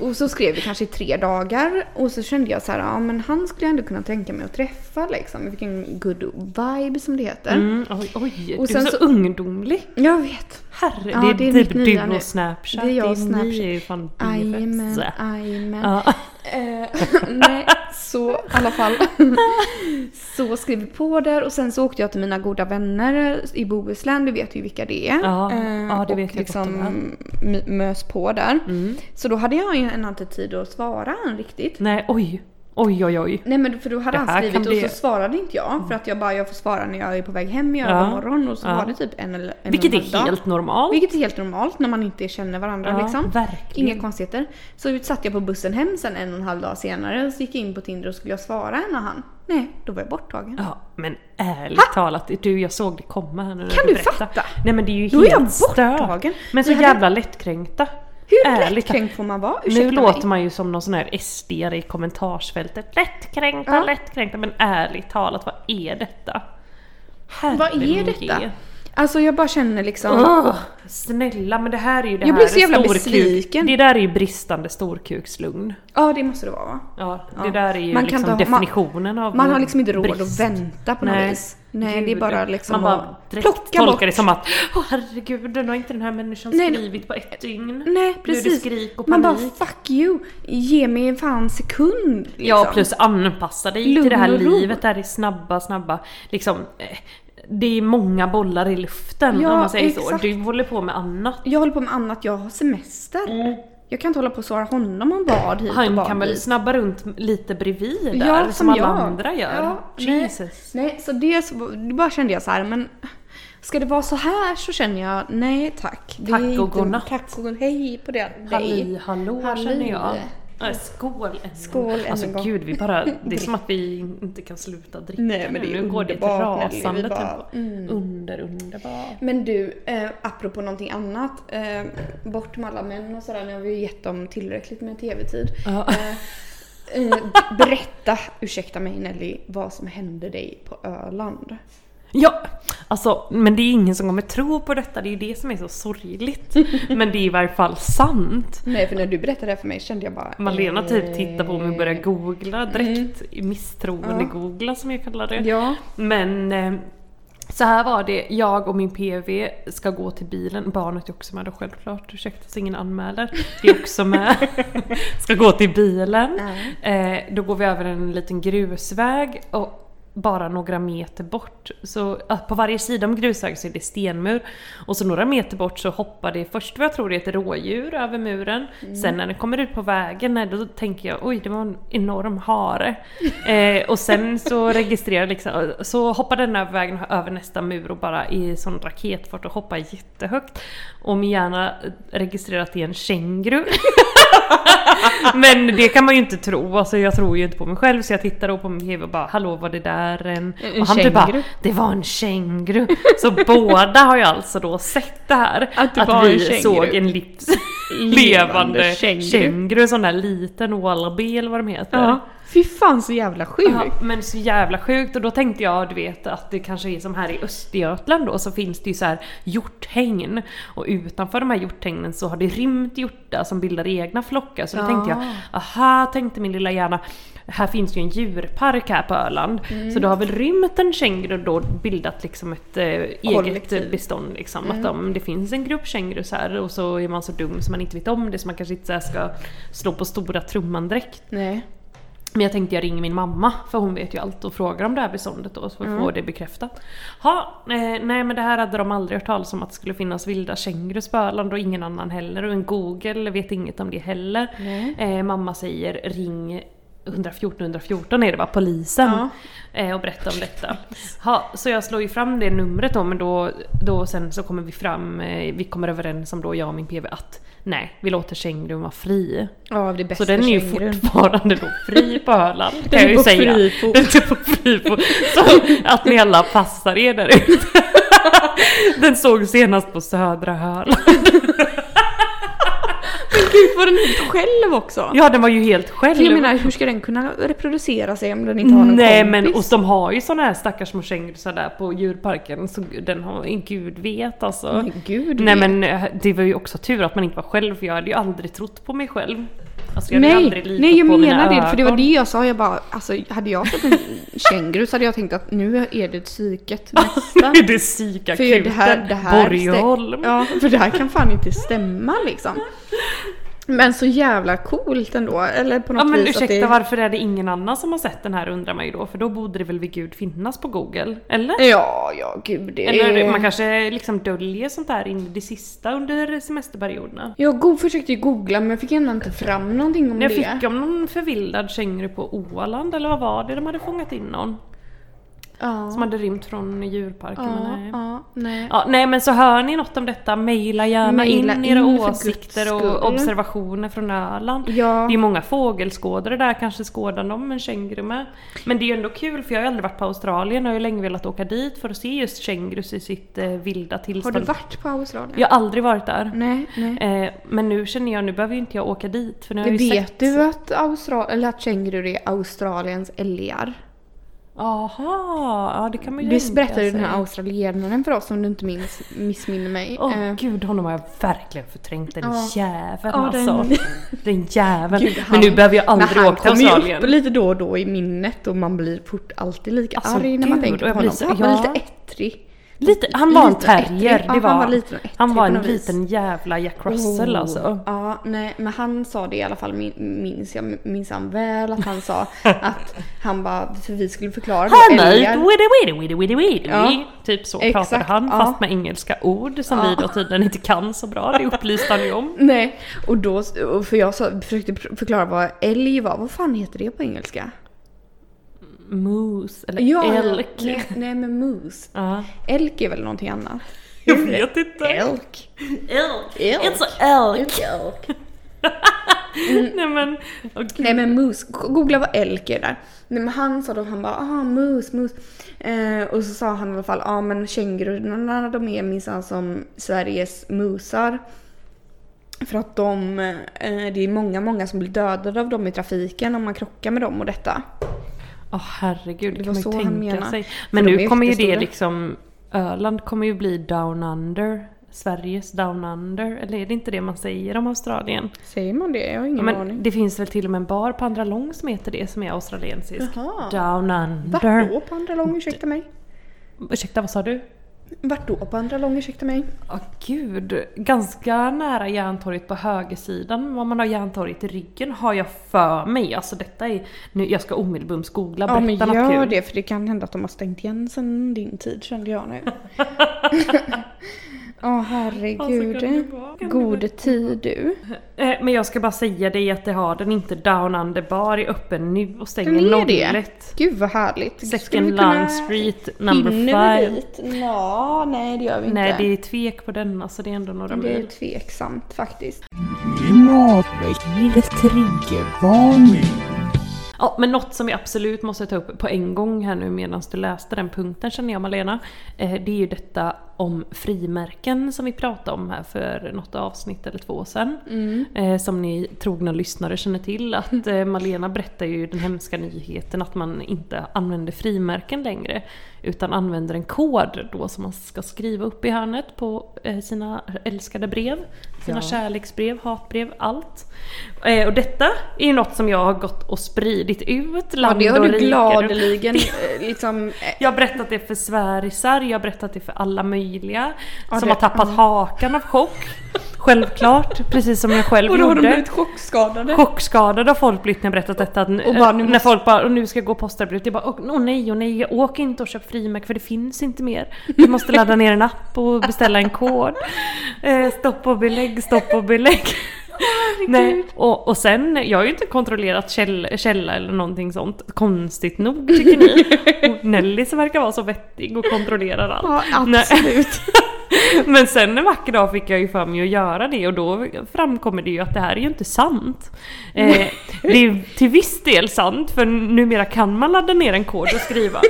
Och så skrev vi kanske i tre dagar och så kände jag så här, ja men han skulle jag ändå kunna tänka mig att träffa liksom. Vi fick en good vibe som det heter. Mm, oj, oj. Och du sen är så, så- ungdomlig. Jag vet. Herre, Ja, det är, det är typ du nu. och Snapchat. Det är jag och Ni Snapchat. är ju fan Jajamän, jajamän. Ja. Eh, nej, så i alla fall. så skrev vi på där och sen så åkte jag till mina goda vänner i Bohuslän, du vet ju vilka det är. Ja, Eh, ja, det och vet jag liksom m- mös på där. Mm. Så då hade jag ju en inte tid att svara än riktigt. Nej, oj. Oj, oj, oj. Nej men för då hade han skrivit kan och bli- så svarade inte jag för att jag bara jag får svara när jag är på väg hem i Ja. övermorgon och så Ja. var det typ en eller en Vilket är dag. helt normalt. Vilket är helt normalt när man inte känner varandra Ja, liksom. verkligen. Inga konstigheter. Så satt jag på bussen hem sen en och en halv dag senare och så gick jag in på Tinder och skulle jag svara en och han. Nej, då var jag borttagen. Ja, men ärligt talat, du jag såg det komma här nu när Kan du du fatta? Nej men det är ju Då är jag helt stört. borttagen. Men så hade- jävla lättkränkta. Hur Ärligt lättkränkt får man vara? Nu Ursäkta låter mig. man ju som någon sån här sd i kommentarsfältet. Lättkränkta, Ja. lättkränkta. Men ärligt talat, vad är detta? Vad är Herre detta? Alltså jag bara känner liksom... Åh, snälla, men det här är ju det Jag här blir så jävla storkuk- besviken. Det där är ju bristande storkukslugn. Ja det måste det vara va? Ja, Ja. det där är ju Man kan liksom inte ha- man- definitionen av Man har liksom inte råd brist. att vänta på något Nej. vis. Nej det är Gud, bara liksom Man bara direkt plocka tolkar bort. det som att Åh herregud, nu har inte den här människan Nej, skrivit på ett dygn. Nej Nu är det precis. skrik och Man bara panik. fuck you. Ge mig en fan sekund. Liksom. Ja, plus anpassa dig Lugn till det här livet där det är snabba, snabba, liksom eh, det är många bollar i luften Ja, om man säger så. exakt. Du håller på med annat. Jag håller på med annat, jag har semester. Jag kan inte hålla på och svara honom om vad hit och Han vad kan väl snabba runt lite bredvid Ja, där, som som, alla jag. andra gör. Ja, nej. Jesus. Nej, så det så, då bara kände jag så här, men ska det vara så här så känner jag nej tack. Det Tack och godnatt. Tack och god, hej på det. Halli hallå Halli. känner jag. Äh, skål än en Skål än en Alltså gång. gud, vi bara, det är som att vi inte kan sluta dricka Nej, men det är nu. Nu går det ett underbart, Nelly. rasande bara, tempo. mm. Under, underbart. Men du, eh, apropå någonting annat. Eh, bort med alla män och sådär. Nu har vi ju gett dem tillräckligt med tv-tid. Ja. Eh, eh, berätta, ursäkta mig Nelly, vad som hände dig på Öland. Ja, alltså, men det är ingen som kommer tro på detta, det är ju det som är så sorgligt. Men det är i varje fall sant. Nej, för när du berättade det här för mig kände jag bara... Malena typ eh, tittar på mig och börjar googla direkt. Misstroende-googla som jag kallar det. Ja. Men eh, så här var det, jag och min PV ska gå till bilen, barnet är också med då självklart, ursäkta så ingen anmäler. Det är också med. ska gå till bilen. Eh, då går vi över en liten grusväg och bara några meter bort, så på varje sida om grusvägen så är det stenmur. Och så några meter bort så hoppar det först vad jag tror det är ett rådjur över muren. Sen när den kommer ut på vägen, nej, då tänker jag oj det var en enorm hare. Eh, och sen så registrerar liksom, så hoppar den över vägen över nästa mur och bara i sån raketfart och hoppar jättehögt. Och min hjärna registrerar att det är en känguru. Men det kan man ju inte tro, alltså jag tror ju inte på mig själv så jag tittar då på min PV och bara hallå var det där en... En och han typ bara det var en känguru. Så båda har ju alltså då sett det här. Att det var vi en såg en livs levande känguru. känguru. Sån där liten wallaby eller vad de heter. Ja. Fy fan så jävla sjukt. Ja, men så jävla sjukt. Och då tänkte jag du vet att det kanske är som här i Östergötland då så finns det ju så här hjorthägn. Och utanför de här hjorthägnen så har det rymt hjortar som bildar egna flockar. Så då tänkte jag aha tänkte min lilla hjärna här finns ju en djurpark här på Öland. Så då har väl rymt en känguru då bildat liksom ett eh, eget bestånd liksom. Att de, det finns en grupp kängurus här och så är man så dum så man inte vet om det så man kanske inte ska slå på stora trumman direkt. Nej. Men jag tänkte jag ringer min mamma för hon vet ju allt och frågar om det här beståndet då så vi Mm. får det bekräftat. Ha, eh, nej men det här hade de aldrig hört talas om att det skulle finnas vilda kängurus på Öland och ingen annan heller och en Google vet inget om det heller. Eh, mamma säger ring 114 114 är det va? Polisen. Ja. Eh, och berätta om detta. Ha, så jag slår ju fram det numret då men då, då sen så kommer vi fram, eh, vi kommer överens om då jag och min PV att nej vi låter kängurun vara fri. Ja, det bästa Så den är ju kängurun. fortfarande då fri på Öland kan Den jag ju säga. fri fot. Den är på fri fot. Så att ni alla passar er där ute. Den såg senast på södra Öland. Gud var den helt själv också? Ja den var ju helt själv. Jag menar, hur ska den kunna reproducera sig om den inte har någon Nej kompis? men och de har ju såna här stackars små kängurusar där på djurparken så den har, gud vet alltså. Men gud Nej vet. men eh, det var ju också tur att man inte var själv för jag hade ju aldrig trott på mig själv. Alltså, jag Nej, aldrig nej jag på menar det, för det var det jag sa. Jag bara, alltså hade jag sett en känguru så hade jag tänkt att nu är det psyket nästa. Det är psykakuten, det här Borgholm. Ja, för det här kan fan inte stämma liksom. Men så jävla coolt ändå. Eller på något Ja men vis ursäkta det... varför är det ingen annan som har sett den här undrar man ju då för då borde det väl vid gud finnas på google? Eller? Ja, ja gud det Eller är... man kanske liksom döljer sånt här in i det sista under semesterperioderna. Jag go- försökte ju googla men jag fick ändå inte fram någonting om Jag det. fick om någon förvildad känguru på Åland eller vad var det de hade fångat in någon? Ja. Som hade rymt från djurparken. ja, men nej. ja, nej. Ja, nej men så hör ni något om detta, mejla gärna Mejla in era in åsikter och observationer från Öland. Ja. Det är många fågelskådare där, kanske skådar de en känguru med. Men det är ju ändå kul för jag har ju aldrig varit på Australien och jag har ju länge velat åka dit för att se just kängurus i sitt eh, vilda Har tillstånd. du varit på Australien? Jag har aldrig varit där. Nej, nej. Eh, men nu känner jag, nu behöver ju inte jag åka dit för nu har Det jag ju vet sett... du att, Austral- eller att kängurur är Australiens älgar? Aha, ja det kan man ju tänka berättade ju den här australienaren för oss om du inte minns, missminner mig. Åh Eh, gud, honom har jag verkligen förträngt. Den Ja. jäveln den- alltså. Den jäveln. Gud, men han- nu behöver jag aldrig men han åka till kommer ju Australien. upp lite då och då i minnet och man blir fort alltid lika Alltså, arg när man gud, tänker på blir honom. Han var ja. lite ettrig. Lite, han var en terrier. Ja, det var han var liten Han var en liten jävla Jack Russell Oh. alltså. Ja, nej, men han sa det i alla fall, min- minns jag minns han väl, att han sa att han bara, för vi skulle förklara då älgar. Ja. Typ så Exakt, pratade han, ja. fast med engelska ord som vi då tydligen inte kan så bra. Det upplyste han ju om. Nej, och då, för jag försökte förklara vad älg var, vad fan heter det på engelska? Moose, eller elk. Nej, nej men mus. Ja. Elk är väl någonting annat? Jag vet inte. Elk. Elk. Elk. It's elk. Elk. Nej men, gud. Nej men mus, googla vad elk är där. Nej men han sa då, han bara ah mus, mus. Eh, och så sa han i alla fall, ja ah, men kängururna de är minsann som Sveriges musar. För att de, eh, det är många, många som blir dödade av dem i trafiken om man krockar med dem och detta. Åh herregud, det Det kan man ju tänka menar. sig. Men nu kommer ju det liksom, Öland kommer ju bli down under. Sveriges down under, eller är det inte det man säger om Australien? Säger man det? Jag har ingen Ja, men aning. det finns väl till och med en bar på Andra Lång som heter det som är australiensisk. Jaha. Down Vart under. då på andra lång, ursäkta mig? Ursäkta, vad sa du? Vart då på andra lång, ursäkta mig? Åh gud, ganska nära Järntorget på högersidan. Om man har Järntorget i ryggen har jag för mig. Alltså detta är, nu, jag ska omedelbums googla, Ja men gör kul. det för det kan hända att de har stängt igen sen din tid kände jag nu. Åh herregud. Alltså, Gode tid du. Eh, Men jag ska bara säga dig att det har den inte. Down Under Bar är öppen nu och stänger Den är det? 01. Gud vad härligt. Second Long Street number Hinner vi 5. dit? Ja, nej det gör vi inte. Nej det är tvek på den, alltså det är ändå några det är mil. tveksamt faktiskt. Klimatväckande triggervarning. Ja men något som vi absolut måste ta upp på en gång här nu medan du läste den punkten känner jag Malena. Eh, det är ju detta om frimärken som vi pratade om här för något avsnitt eller två sedan. Eh, som ni trogna lyssnare känner till att eh, Malena berättar ju den hemska nyheten att man inte använder frimärken längre. Utan använder en kod då som man ska skriva upp i hörnet på sina älskade brev. Sina kärleksbrev, hatbrev, allt. Eh, och detta är ju något som jag har gått och spridit ut Ja land det har du gladeligen eh, liksom... jag har berättat det för svärisar, jag har berättat det för alla möjliga Ja, som det- har tappat hakan av chock. Självklart, precis som jag själv Och då har de gjorde. blivit chockskadade. Chockskadade har folk blivit när jag berättat detta. Att, Och bara, nu när måste- folk bara, och nu ska jag gå postarbrevet. Jag bara, åh åh nej, åh nej, åk inte och köp frimärke för det finns inte mer. Du måste ladda ner en app och beställa en kod. Eh, stopp och belägg, stopp och belägg. Nej, och, och sen, jag har ju inte kontrollerat käll, källa eller någonting sånt. Konstigt nog tycker ni. Och Nelly som verkar vara så vettig och kontrollerar allt. Ja absolut. Men sen en vacker dag fick jag ju för mig att göra det och då framkommer det ju att det här är ju inte sant. Eh, det är till viss del sant för numera kan man ladda ner en kod och skriva.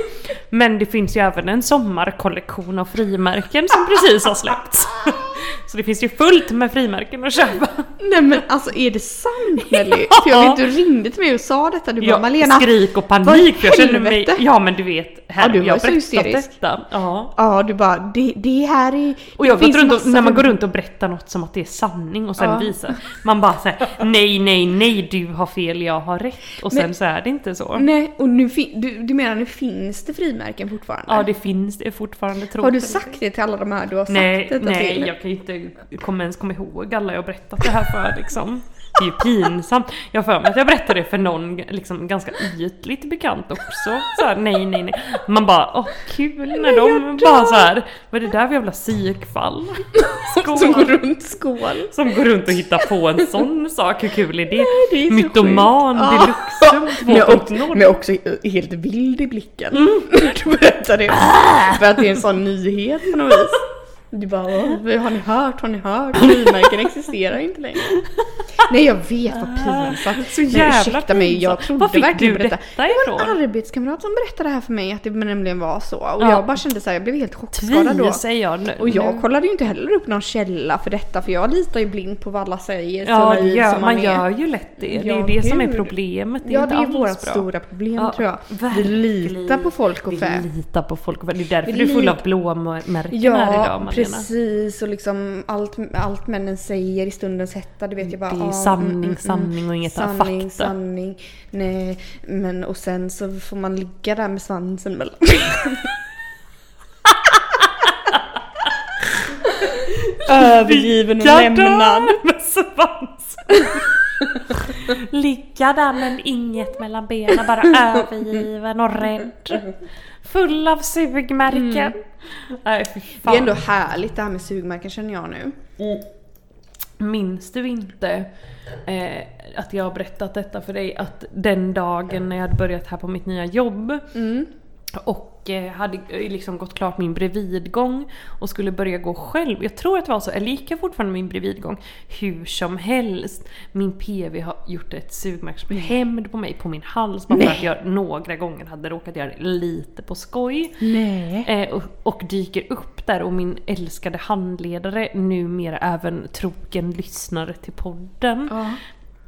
Men det finns ju även en sommarkollektion av frimärken som precis har släppts. Så det finns ju fullt med frimärken att köpa. Nej men alltså är det sant Nelly? För jag vet du ringde till mig och sa detta, du bara Ja, Malena. skrik och panik för jag känner mig... Ja men du vet, här, Ja, du jag har berättat detta. Ja. Ja du bara, det, det här är... Och jag finns runt och, när man går runt och berättar något som att det är sanning och sen Ja. visar man bara säger nej, nej, nej, du har fel, jag har rätt och sen Men- så är det inte så. Nej, och nu du, du menar nu finns det frimärken fortfarande? Ja, det finns det fortfarande Har du sagt det till alla de här du har sagt Nej, detta nej, till? jag kan ju inte kommer ens komma ihåg alla jag berättat det här för liksom. Det är ju pinsamt. Jag för mig att jag berättade det för någon liksom ganska ytligt bekant också. Så här, nej, nej, nej. Man bara, åh kul när de bara så här. vad är det där för jävla psykfall? Som Skål. går runt skål. Som går runt och hittar på en sån sak, hur kul är det? det är Mytoman deluxe Men, också, 2.0. men också helt vild i blicken. När du berättar det. För att det är en sån nyhet på något vis. Du bara, har ni hört, har ni hört? Frimärken existerar inte längre. Nej jag vet vad pinsamt. Så Men jävla ursäkta mig, jag trodde Var fick verkligen du detta. detta Det var ifrån? en arbetskamrat som berättade det här för mig att det nämligen var så. Och Ja. jag bara kände så här, jag blev helt chockskadad då. Säger jag nu. Och jag nu. kollade ju inte heller upp någon källa för detta för jag litar ju blind på vad alla säger. så Ja, det gör, som man är. gör ju lätt det. Det är Ja, ju det som är problemet. Det är Ja, det är vårt stora problem Ja, tror jag. Vi verkligen. litar på folk och fä. Vi litar på folk och fä. Det är därför Vi du är full av blåmärken här Ja, idag Malena. precis. Och liksom allt, allt männen säger i stundens hetta, det vet jag bara. Det är ah, sanning, sanning och inget sanning, fakta. Sanning, Nej, men och sen så får man ligga där med svansen mellan Övergiven och lämnad. med svans. Ligga där men inget mellan benen, bara övergiven och rädd. Full av sugmärken. Nej fy Det är ändå härligt det här med sugmärken känner jag nu. Minns du inte eh, att jag har berättat detta för dig? Att den dagen när jag hade börjat här på mitt nya jobb Mm. och eh, hade eh, liksom gått klart min bredvidgång och skulle börja gå själv. Jag tror att det var så, eller gick jag fortfarande min bredvidgång? Hur som helst. Min PV har gjort ett sugmärkshämnd på mig på min hals bara för att jag några gånger hade råkat göra det lite på skoj. Eh, och, och dyker upp där och min älskade handledare, numera även trogen lyssnare till podden. Ja.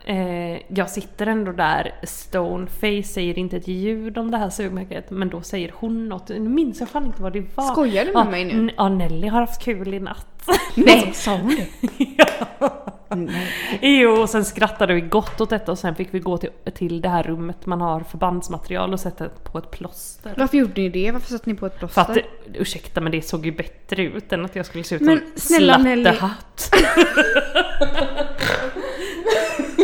Eh, jag sitter ändå där, stoneface, säger inte ett ljud om det här sugmärket men då säger hon något, nu minns jag fan inte vad det var. Skojar du med mig nu? Ja, Nelly har haft kul i natt. Nej, sa hon det? Jo, och sen skrattade vi gott åt detta och sen fick vi gå till, till det här rummet man har förbandsmaterial och sätta på ett plåster. Varför gjorde ni det? Varför satte ni på ett plåster? För att, ursäkta men det såg ju bättre ut än att jag skulle se ut Men som snälla Nelly.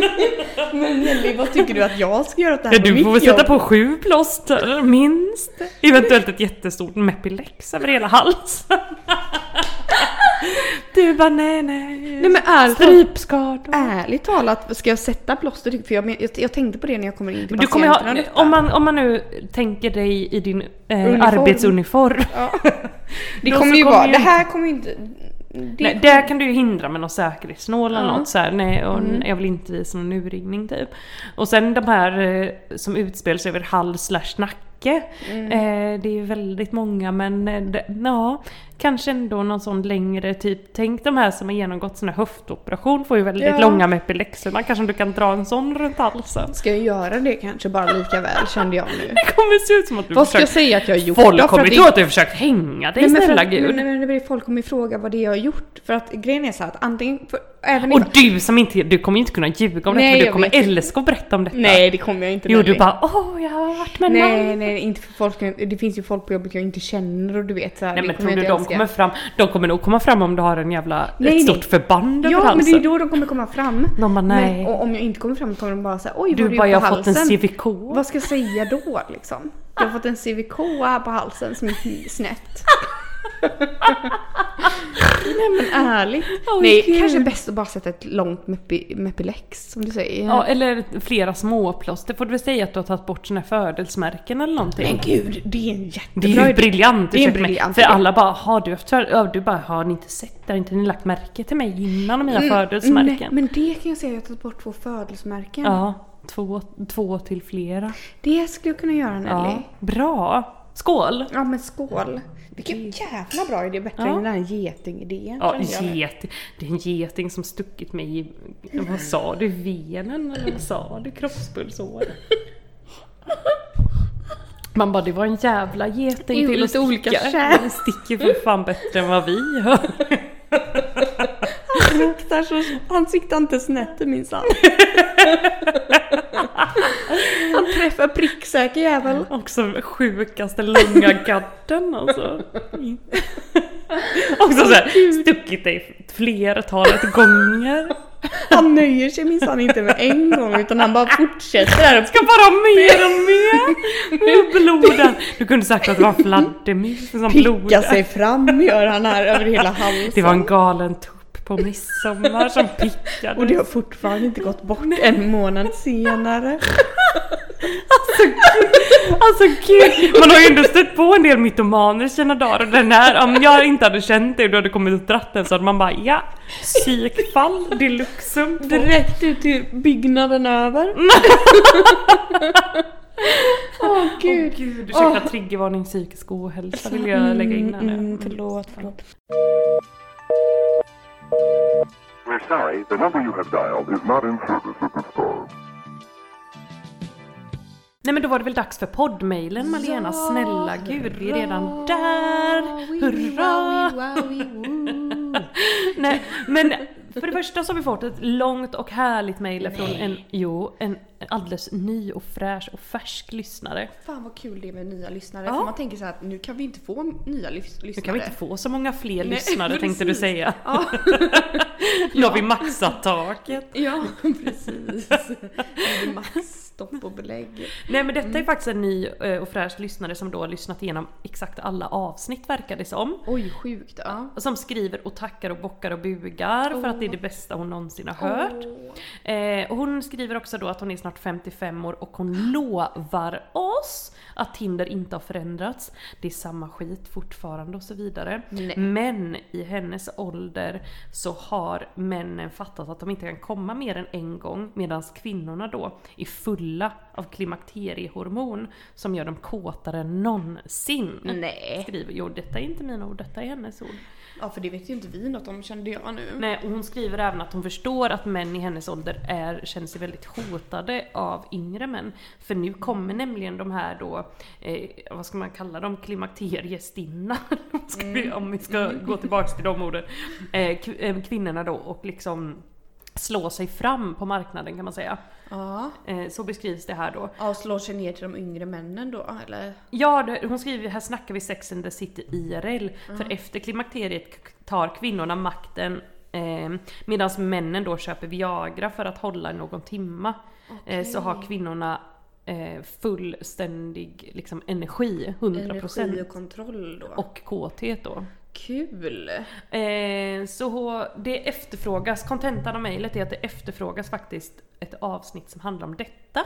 Men Nelly, vad tycker du att jag ska göra åt det här Ja, du får väl sätta på sju plåster, minst. Eventuellt ett jättestort Mepilex över hela halsen. Du bara nej nej. Nej men ärligt, Strypskador. ärligt talat, ska jag sätta plåster? För jag, jag, jag tänkte på det när jag kommer in till du kommer ha, om, man, om man nu tänker dig i din eh, Uniform. arbetsuniform. Ja. Det kommer ju kommer vara, ju- det här kommer ju inte... Det, Nej, där kan du ju hindra med någon säkerhetsnål eller Ja. något så här, nej och Mm. jag vill inte visa någon urringning typ. Och sen de här eh, som utspelar sig över hals slash nacke. Mm. Eh, det är ju väldigt många men eh, ja, kanske ändå någon sån längre typ. Tänk de här som har genomgått sån här höftoperation får ju väldigt Ja. långa med epilexerna. Kanske du kan dra en sån runt halsen. Ska jag göra det kanske bara lika väl kände jag nu. Det kommer se ut som att du Vad ska jag säga att jag har gjort Folk kommer tro att du har försökt hänga dig Nej, snälla gud. Men, men folk kommer fråga vad det är jag har gjort. För att grejen är så att antingen... För, även Och ifall- du som inte, du kommer inte kunna ljuga om Nej, detta för du kommer älska att berätta om detta. Nej det kommer jag inte Jo du bara åh jag har varit med Nej, någon. nej, inte för folk. Det finns ju folk på jobbet jag inte känner och du vet så här, Nej men tror du de. Kommer fram? De kommer nog komma fram om du har en jävla, Nej, ett stort nej. förband över Ja men halsen. det är då de kommer komma fram. De bara nej. Men, och om jag inte kommer fram kommer de bara säga oj vad du har bara gjort jag har fått en halsen?" CVK. Vad ska jag säga då liksom? Jag har fått en CVK här på halsen som är snett. Nej men ärligt. Åh, Nej, gud. kanske bäst att bara sätta ett långt mepi, Mepilex som du säger. Ja eller flera småplåster. Får du väl säga att du har tagit bort här födelsmärken eller någonting? Men gud, det är en jättebra Det är ju briljant, Det är en briljant För alla bara, har du haft ja, Du bara, har ni inte sett? Har inte ni lagt märke till mig innan mina födelsmärken? Nej, men det kan jag säga, jag har tagit bort två födelsemärken. Ja, två, två till flera. Det skulle jag kunna göra Nelly. Ja, bra! Skål! men skål. Vilken jävla bra idé, bättre Ja. än den här getingidén. Ja, geting. Det är en geting som stuckit mig i, vad sa du, venen eller vad sa du, kroppspulsår? Man bara, det var en jävla geting till att olika sticka. kärl. Den sticker för fan bättre än vad vi gör. Han siktar så, han siktar inte snett minsann. han träffar pricksäker jävel. Också sjukaste långa gadden alltså. Också såhär, stuckit dig flertalet gånger. Han nöjer sig minsann inte med en gång utan han bara fortsätter där Ska bara mer och mer! Med bloden. Du kunde sagt att det var en fladdermus som picka blodade. sig fram gör han här över hela halsen. Det var en galen tupp på midsommar som pickade. Och det har fortfarande inte gått bort en månad senare. Alltså gud! Man har ju ändå stött på en del mytomaner sina dagar och den här, om jag inte hade känt det och du hade kommit och dratt den så hade man bara ja, psykfall deluxum. Direkt ut till byggnaden över. Åh gud. Åh gud, ursäkta triggervarning psykisk ohälsa vill jag lägga in här nu. Mm, förlåt, förlåt. We're sorry, the number you have dialed is not in service at this time. Nej men då var det väl dags för poddmailen Malena, snälla gud vi är redan där! Hurra! Nej men för det första så har vi fått ett långt och härligt mail från en, jo, en alldeles ny och fräsch och färsk lyssnare. Fan vad kul det är med nya lyssnare. Ja. För man tänker så här att nu kan vi inte få nya lys- lyssnare. Nu kan vi inte få så många fler Nej, lyssnare tänkte du precis. säga. Ja. Nu har vi maxat taket. Ja, precis. Det är Max stopp och belägg. Nej men detta är faktiskt en ny eh, och fräsch lyssnare som då har lyssnat igenom exakt alla avsnitt verkar det som. Oj, sjukt. Ja. Som skriver och tackar och bockar och bugar för att det är det bästa hon någonsin har hört. Eh, och hon skriver också då att hon är snart 55 år och hon lovar oss att Tinder inte har förändrats. Det är samma skit fortfarande och så vidare. Nej. Men i hennes ålder så har männen fattat att de inte kan komma mer än en gång medan kvinnorna då är fulla av klimakteriehormon som gör dem kåtare än någonsin. Nej. Skriver, jo detta är inte mina ord, detta är hennes ord. Ja, för det vet ju inte vi något om kände jag nu. Nej, och hon skriver även att hon förstår att män i hennes ålder är, känner sig väldigt hotade av yngre män. För nu kommer nämligen de här då, eh, vad ska man kalla dem, klimakteriestinna, vi- om vi ska gå tillbaks till de orden. Eh, eh, kvinnorna då och liksom slå sig fram på marknaden kan man säga. Ja. Eh, så beskrivs det här då. Ja, slår sig ner till de yngre männen då, eller? Ja, det, hon skriver här snackar vi Sex and the City IRL. För efter klimakteriet tar kvinnorna makten eh, medan männen då köper Viagra för att hålla någon timma. Eh, så har kvinnorna eh, fullständig liksom, energi, 100% Energi och kontroll då. och kåthet då. Kul! Eh, så det efterfrågas, kontentan av mejlet är att det efterfrågas faktiskt ett avsnitt som handlar om detta.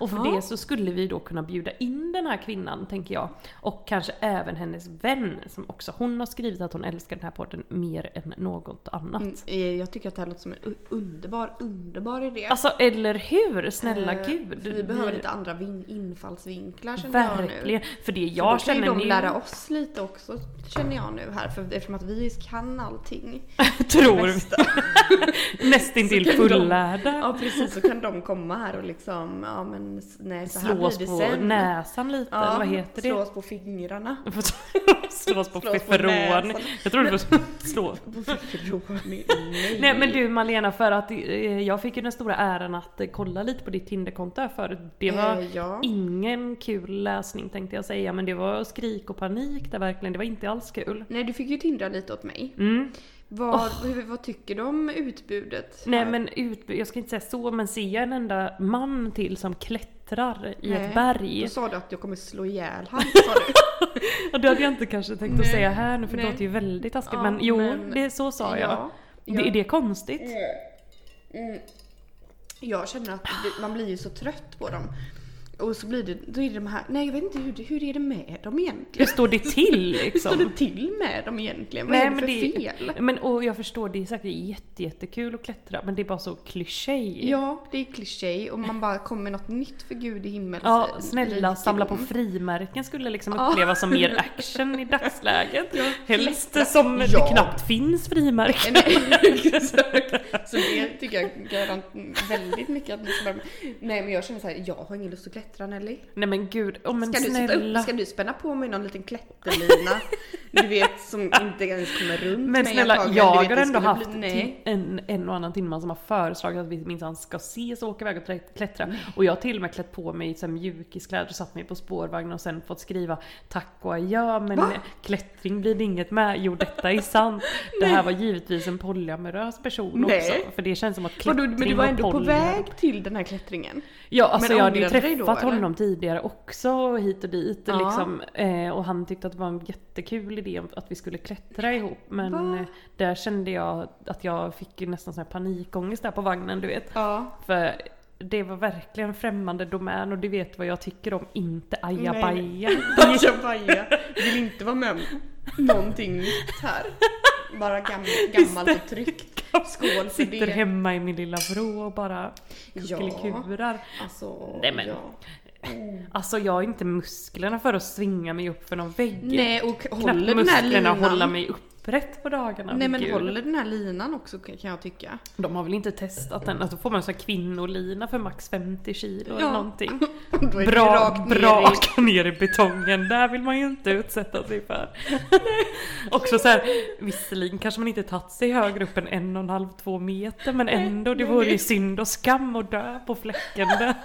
Och för Ja. det så skulle vi då kunna bjuda in den här kvinnan, tänker jag. Och kanske även hennes vän, som också hon har skrivit att hon älskar den här podden mer än något annat. Mm, eh, Jag tycker att det här låter som en underbar, underbar idé. Alltså eller hur? Snälla Eh, gud. för Vi behöver lite andra vin- infallsvinklar känner jag nu. Verkligen. För det Jag jag då kan ju känner de nu... lära oss lite också känner jag nu här för eftersom att vi kan allting. tror vi. Nästintill de- fullärda. Ja precis, så kan de komma här och liksom, ja men nej så här Slås blir det på sen. näsan lite, eller vad heter det? Slås på fingrarna. Slås på på näsan. Jag tror du får slå. På nej. Nej men du Malena, för att eh, jag fick ju den stora äran att eh, kolla lite på ditt Tinderkonto förut. Det var Eh, ja. ingen kul läsning tänkte jag säga, men det var skrik och panik där verkligen. Det var inte alls kul. Nej du fick ju tindra lite åt mig. Mm. Vad, hur, vad tycker du om utbudet? Nej men ut, jag ska inte säga så, men ser jag en enda man till som klättrar i Nej, ett berg. Då sa du att jag kommer slå ihjäl han, sa du. Och det hade jag inte kanske tänkt att Nej. säga här nu för det Nej. låter ju väldigt taskigt. Ja, men jo, men- det, så sa jag. Ja, Det, ja. är det konstigt? Mm. Jag känner att det man blir ju så trött på dem. Och så blir det, då är det de här, nej jag vet inte hur, det- hur är det med dem Hur egentligen? står det till Hur liksom? står det till med dem egentligen? Vad är det för fel? Men och jag förstår, det är säkert jätte, jättekul att klättra men det är bara så kliché. Ja, det är kliché och man bara kommer med något nytt för gud i himmel. Ja, snälla samla på frimärken skulle liksom upplevas som mer action i dagsläget. Ja, Helst som Ja. det knappt finns frimärken. Nej. Så det tycker jag garant väldigt mycket att ni ska börja med. Nej men jag känner så här, jag har ingen lust att klättra Nelly. Nej men gud, oh, men Ska du, sitta upp, snälla. ska du spänna på mig någon liten klätterlina? Du vet som inte ens kommer runt Men snälla, antagligen. jag Du har ändå haft bli- en, en och annan timme som har föreslagit att vi minsann ska ses och åka iväg och klättra. Och jag har till och med klätt på mig så här mjukiskläder och satt mig på spårvagn och sen fått skriva tack och adjö men klättring blir det inget med. Jo detta är sant. Det här var givetvis en polyamorös person Nej. också. För det känns som att Vadå, klättring men du var ändå på väg till den här klättringen? Ja, alltså Men jag hade ju då, träffat eller? honom tidigare också hit och dit Ja. liksom. Eh, och han tyckte att det var en jättekul idé att vi skulle klättra ihop. Men Va? eh, där kände jag att jag fick nästan sån här panikångest där på vagnen du vet. Ja. För det var verkligen en främmande domän och du vet vad jag tycker om inte ajabaja. Ajabaja. Vill inte vara med om någonting nytt här. Bara gam, gammalt och tryggt. Skål för Sitter det. hemma i min lilla vrå och bara Ja. kuckelikurar. Alltså, Nej, men- ja. Alltså jag har inte musklerna för att svinga mig upp för någon vägg. Nej och Knappt håller den här linan. hålla mig upprätt på dagarna. Nej men Gud. håller den här linan också kan jag tycka. De har väl inte testat den? Alltså får man en sån här kvinnolina för max 50 kilo eller Ja. någonting. Är det Bra, ner bra i- raka ner i betongen, där vill man ju inte utsätta sig för. Också så här, visserligen kanske man inte tagit sig högre upp än en och en halv, två meter men ändå, det vore ju synd och skam att dö på fläcken där.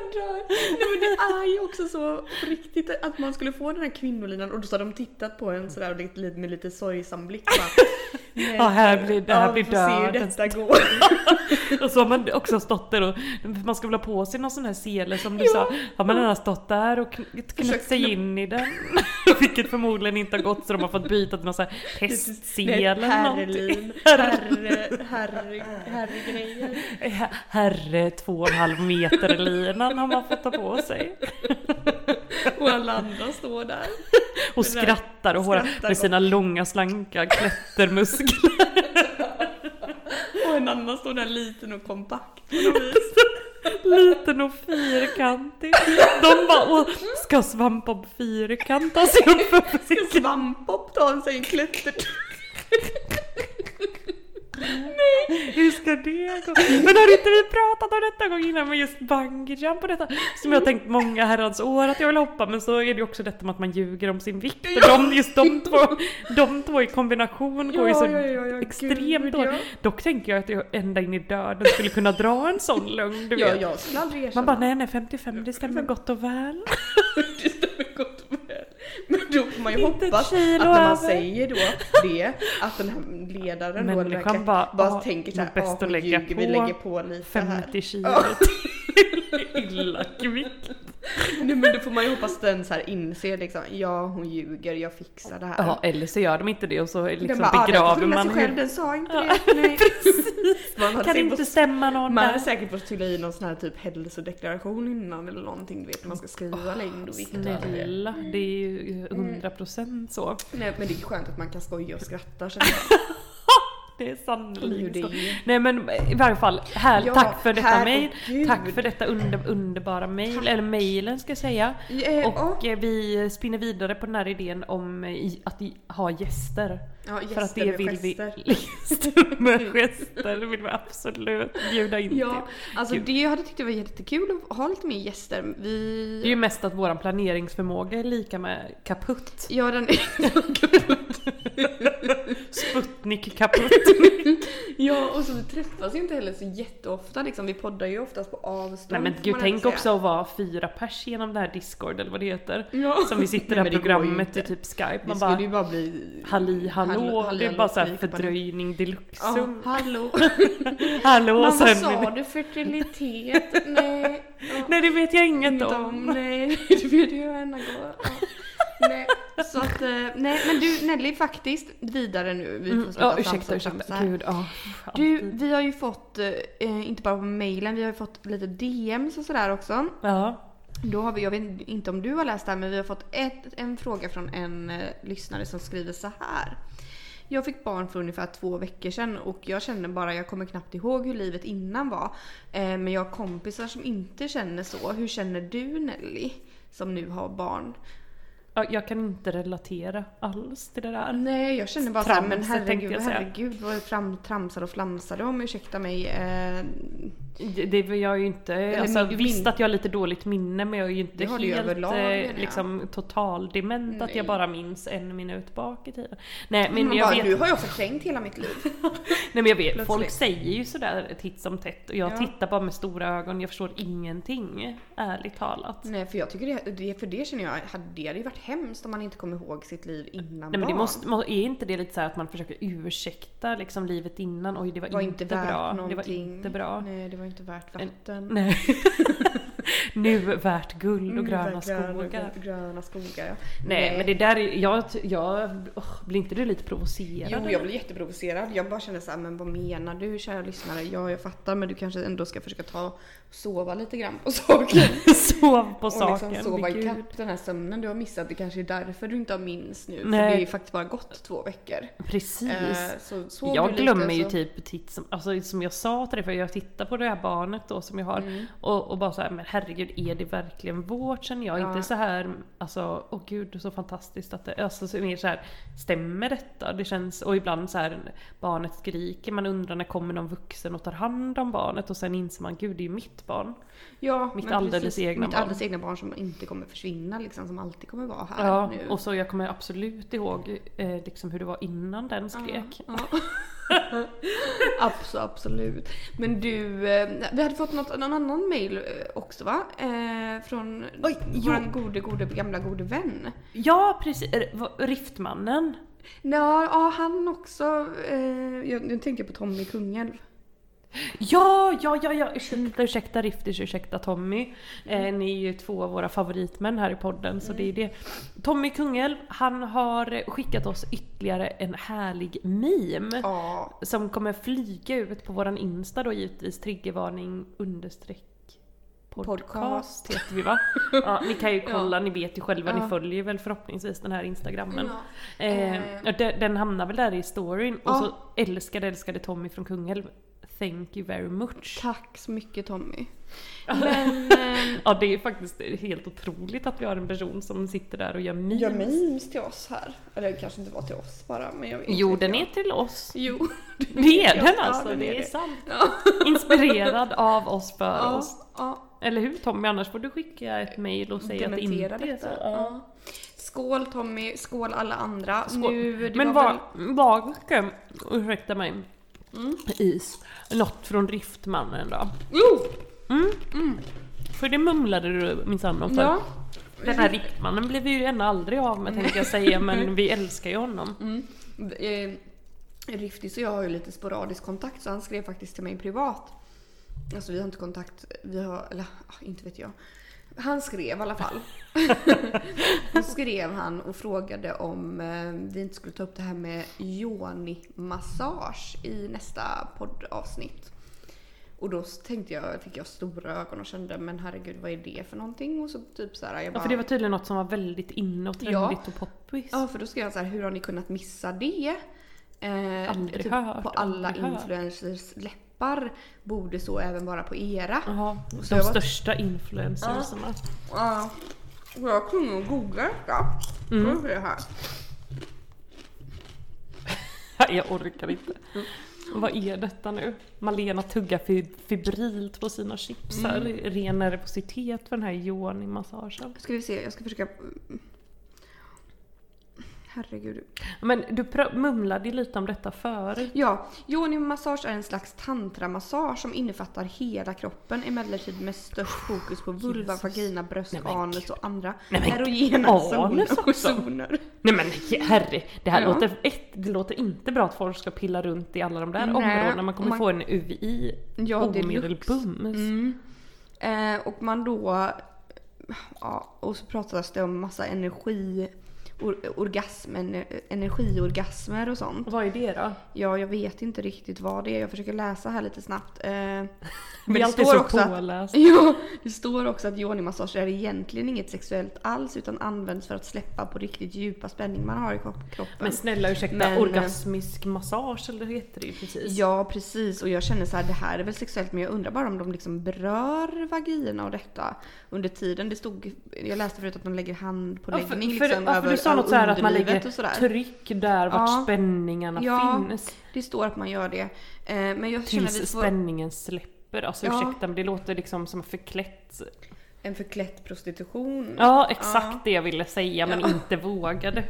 dör. Nej men det är ju också så på riktigt att man skulle få den här kvinnolinan och då så har de tittat på en sådär lite, lite, med lite sorgsam blick bara. Ja, här blir, det här ja, blir döden. detta går. Och så har man också stått där och man ska väl ha på sig någon sån här sele som du sa. Har man redan stått där och kn- knäckt Försökt sig in i den. Vilket förmodligen inte har gått så de har fått byta till någon sån här hästsel eller någonting. Herrelin, herre, herre, herregrejer. Herre två och en halv meter linan har man fått ta på sig. Och alla andra står där. Och där- skrattar och skrattar med sina långa slanka klättermuskler. Och en annan står där liten och kompakt på något vis. Liten och fyrkantig. De bara åh, ska svampbob fyrkanta sig upp för Ska Svampbob ta sig en klätter... Hur ska det gå? Men har inte vi pratat om detta gång innan med just bungyjump och detta? Som jag tänkt många herrans år att jag vill hoppa men så är det också detta med att man ljuger om sin vikt. Och de, just de två, de två i kombination går ju så Ja, ja, ja, extremt dåligt. Dock tänker jag att jag ända in i döden skulle kunna dra en sån lögn du Ja, vet. Man bara nej nej 55 det stämmer gott och väl. Det stämmer gott. Men då får man ju Inte hoppas kilo att när man över. säger då det, att den här ledaren då, bara, bara "Ah, tänker såhär, bäst ah, att hon lägga ljuger, vi på lägger på lite här. 50 kilo till illa kvickt. Nej men då får man ju hoppas den så här inser liksom, ja hon ljuger, jag fixar det här. Ja eller så gör de inte det och så liksom bara, ah, begraver man sig själv, den sa inte det. Nej. Man hade Kan inte fått- stämma någon Man hade säkert fått fylla i någon sån här typ hälsodeklaration innan eller någonting, du vet man ska skriva längd och vikt. Snälla, det är ju 100% så. Nej men det är skönt att man kan skoja och skratta känner jag. Det är sannolikt så. är. Nej men i varje fall, här, Ja, tack för detta gud. Tack för detta under, underbara mail, eller mailen ska jag säga. Eh, Och eh, vi spinner vidare på den här idén om eh, i- att i- ha gäster. Ja, För att gäster det med vill gester. vi... Gäster med gester vill vi absolut bjuda in Ja, till. alltså Gud. det jag hade tyckt det var jättekul att ha lite mer gäster. Vi... Det är ju mest att våran planeringsförmåga är lika med kaputt. Ja, den Sputnik kaputt. ja, och så vi träffas ju inte heller så jätteofta liksom. Vi poddar ju oftast på avstånd. Nej men gud tänk säga. också att vara fyra pers genom det här discord eller vad det heter. Ja. Som vi sitter men det ju programmet i typ skype. Man bara ju bara bli... halli hallå. Hall- halli, det är hallå, bara så här flik på det. fördröjning deluxe. Ja, hallå. Hallå vad sen... sa du? Fertilitet? Nej. Ja. Nej det vet jag inget Inte om. Nej, det vet jag går. Ja. Nej, så att, eh, nej men du Nelly faktiskt, vidare nu. Vi får Mm, sluta ursäkta framstå som så ursäkta. här. Gud ja. Du, vi har ju fått, eh, inte bara på mailen, vi har ju fått lite DMs och sådär också. Ja. Då har vi, jag vet inte om du har läst det här, men vi har fått ett, en fråga från en eh, lyssnare som skriver så här. Jag fick barn för ungefär två veckor sedan och jag känner bara, jag kommer knappt ihåg hur livet innan var. Eh, men jag har kompisar som inte känner så. Hur känner du Nelly? Som nu har barn. Ja, jag kan inte relatera alls till det där. Nej jag känner bara men Tramset tänkte herregud, jag herregud vad jag fram, tramsade och flamsade om, ursäkta mig. Eh, Det, det jag ju inte, alltså, min- visst min- att jag har lite dåligt minne men jag är ju inte helt överlag, eh, jag. liksom totaldement att jag bara minns en minut bak i tiden. Nej men man jag bara, vet, Du har också kränkt hela mitt liv. nej, men jag vet folk säger ju sådär titt som tätt och jag Ja. tittar bara med stora ögon, jag förstår ingenting. Ärligt talat. Nej för jag tycker det, för det känner jag, hade- det varit hemskt om man inte kommer ihåg sitt liv innan Nej men det måste, må- är inte det lite så att man försöker ursäkta liksom livet innan? Oj det var, var inte, inte värt bra. någonting. Det var inte bra. Nej det var inte värt vatten. Nej. nu värt guld och Mm, gröna gröna- skogar. Gröna skogar ja. Nej, men det där är, jag, jag, åh, blir inte du lite provocerad? Jo, jag blir jätteprovocerad. Jag bara känner såhär, men vad menar du kära lyssnare? Ja, jag fattar, men du kanske ändå ska försöka ta sova lite grann på saken. Sov på och saken. liksom sova ikapp den här sömnen du har missat. Det kanske är därför du inte har minns nu. För Nej. det är ju faktiskt bara gått två veckor. Precis. Eh, så sov jag du lite glömmer ju så- typ titt som, alltså som jag sa till dig, för jag tittar på det här barnet då som jag har Mm. och, och bara så här, men herregud är det verkligen vårt känner jag? Ja. Inte så här, alltså åh gud så fantastiskt att det, alltså så mer så här, stämmer detta? Det känns, och ibland så här, barnet skriker, man undrar när kommer någon vuxen och tar hand om barnet och sen inser man, gud det är ju mitt barn. Ja, Mitt alldeles precis. egna Mitt barn. alldeles egna barn som inte kommer försvinna liksom, som alltid kommer vara här Ja, nu. och så jag kommer absolut ihåg eh, liksom hur det var innan den skrek. Ja. Abso, absolut. Men du, eh, vi hade fått något, någon annan mail eh, också va? Eh, från Oj, vår gode, gode, gamla gode vän. Ja precis, Riftmannen. Ja, ja han också. Eh, jag, nu tänkte jag på Tommy Kungälv. Ja, ja, ja, ja, ursäkta, ursäkta Rifters, ursäkta Tommy. Eh, ni är ju två av våra favoritmän här i podden så det är det. Tommy Kungälv, han har skickat oss ytterligare en härlig meme. Ja, Som kommer flyga ut på våran Insta då givetvis, triggervarning understreck podcast, heter vi va? Ja, ni kan ju kolla, ni vet ju själva, Ja. ni följer väl förhoppningsvis den här instagrammen. Ja. Eh, Eh. ja, den, den hamnar väl där i storyn och Ja. så älskade, älskade Tommy från Kungälv. Thank you very much. tack så mycket Tommy. Men eh, Ja det är faktiskt helt otroligt att vi har en person som sitter där och gör memes. gör memes till oss här. Eller det kanske inte var till oss bara, men jag vet Jo den jag. är till oss. Jo. Det är den Ja, alltså, den det är det. sant. Ja. Inspirerad av oss för Ja, oss. ja. Eller hur Tommy? Annars får du skicka ett mail och säga att det inte Dementera är så. Ja. Ja. Skål Tommy, skål alla andra. Skål. Nu, Men var var, väl- ursäkta mig, Mm. is, något från Riftmannen då? Jo! För det mumlade du minsann om för. Ja. Den här Riftmannen blev vi ju ännu aldrig av med tänkte jag säga men vi älskar ju honom. Mm. Eh, Riftis och jag har ju lite sporadisk kontakt så han skrev faktiskt till mig privat. Alltså vi har inte kontakt, vi har, eller ah, inte vet jag. Han skrev i alla fall. Då skrev han och frågade om eh, vi inte skulle ta upp det här med yoni-massage i nästa poddavsnitt. Och då tänkte jag, fick jag stora ögon och kände men herregud vad är det för någonting? Och så typ så här, jag Ja bara, för det var tydligen något som var väldigt inne och trendigt och poppis. Ja, för då skrev jag så här, hur har ni kunnat missa det? Eh, Aldrig typ hört, på alla influencers läppar borde så även vara på era. Jaha, de var- största influencersarna. Ja. Och jag kunde nog googla detta. Mm. Mm. Det här. Jag orkar inte. Vad är detta nu? Malena tuggar fi- febrilt på sina chips här. Ren nervositet för den här yoni-massagen. Ska vi se, jag ska försöka... Herregud. Men du mumlade ju lite om detta förut. Ja, yoni-massage är en slags tantramassage som innefattar hela kroppen emellertid med störst fokus på vulva, Jesus. vagina, bröst, Nej, anus och andra Nej, erogena zoner. Nej men herre, det här Ja. låter, ett, det låter inte bra att folk ska pilla runt i alla de där Nej, områdena. Man kommer man- få en UVI Ja, omedelbums. Mm. Eh, och man då... Ja, och så pratades det om massa energi or, orgasm, en, energiorgasmer och sånt. Vad är det då? Ja, jag vet inte riktigt vad det är. Jag försöker läsa här lite snabbt. Eh, men det står så också att, ja, det står också att yoni-massage är egentligen inget sexuellt alls utan används för att släppa på riktigt djupa spänning man har i kro- kroppen. Men snälla ursäkta, Men, eh, orgasmisk massage eller hur heter det ju precis? Ja precis och jag känner så här, det här är väl sexuellt men jag undrar bara om de liksom berör vagina och detta under tiden. Det stod, jag läste förut att de lägger hand på Ja, läggning för, liksom för, ja, för du sa något så här att man lägger tryck där vart Ja. spänningarna Ja. finns. Det står att man gör det. Eh, men jag känner vi Tills får spänningen släpper. Alltså Ja. ursäkta men det låter liksom som förklätt. En förklätt prostitution. Ja exakt Ja. det jag ville säga men Ja. inte vågade.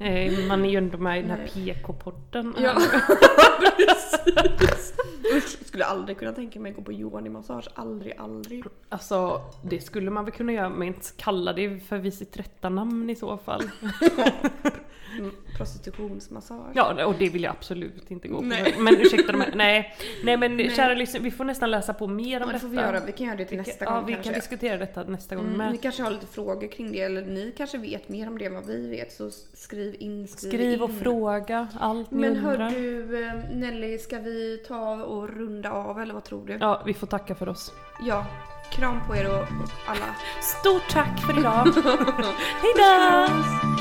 Eh, Man är ju ändå med i den här PK-podden. Ja, precis. Usch, skulle aldrig kunna tänka mig att gå på yoni-massage. Aldrig, aldrig. Alltså det skulle man väl kunna göra men inte kalla det för vid sitt rätta namn i så fall. Prostitutionsmassage. Ja och det vill jag absolut inte gå på. Nej. Men ursäkta de här, nej. Nej men Nej. kära lyssnare, vi får nästan läsa på mer om Ja, det detta. får vi göra. Vi kan göra det till Vi nästa ja, gång vi kanske. kan diskutera detta nästa gång Mm, med. ni kanske har lite frågor kring det eller ni kanske vet mer om det än vad vi vet så skriv in, skriv, Skriv och in. fråga allt ni Men hör du eh, Nelly, ska vi ta och runda av eller vad tror du? Ja, vi får tacka för oss. Ja. Kram på er och alla. Stort tack för idag! Hejdå!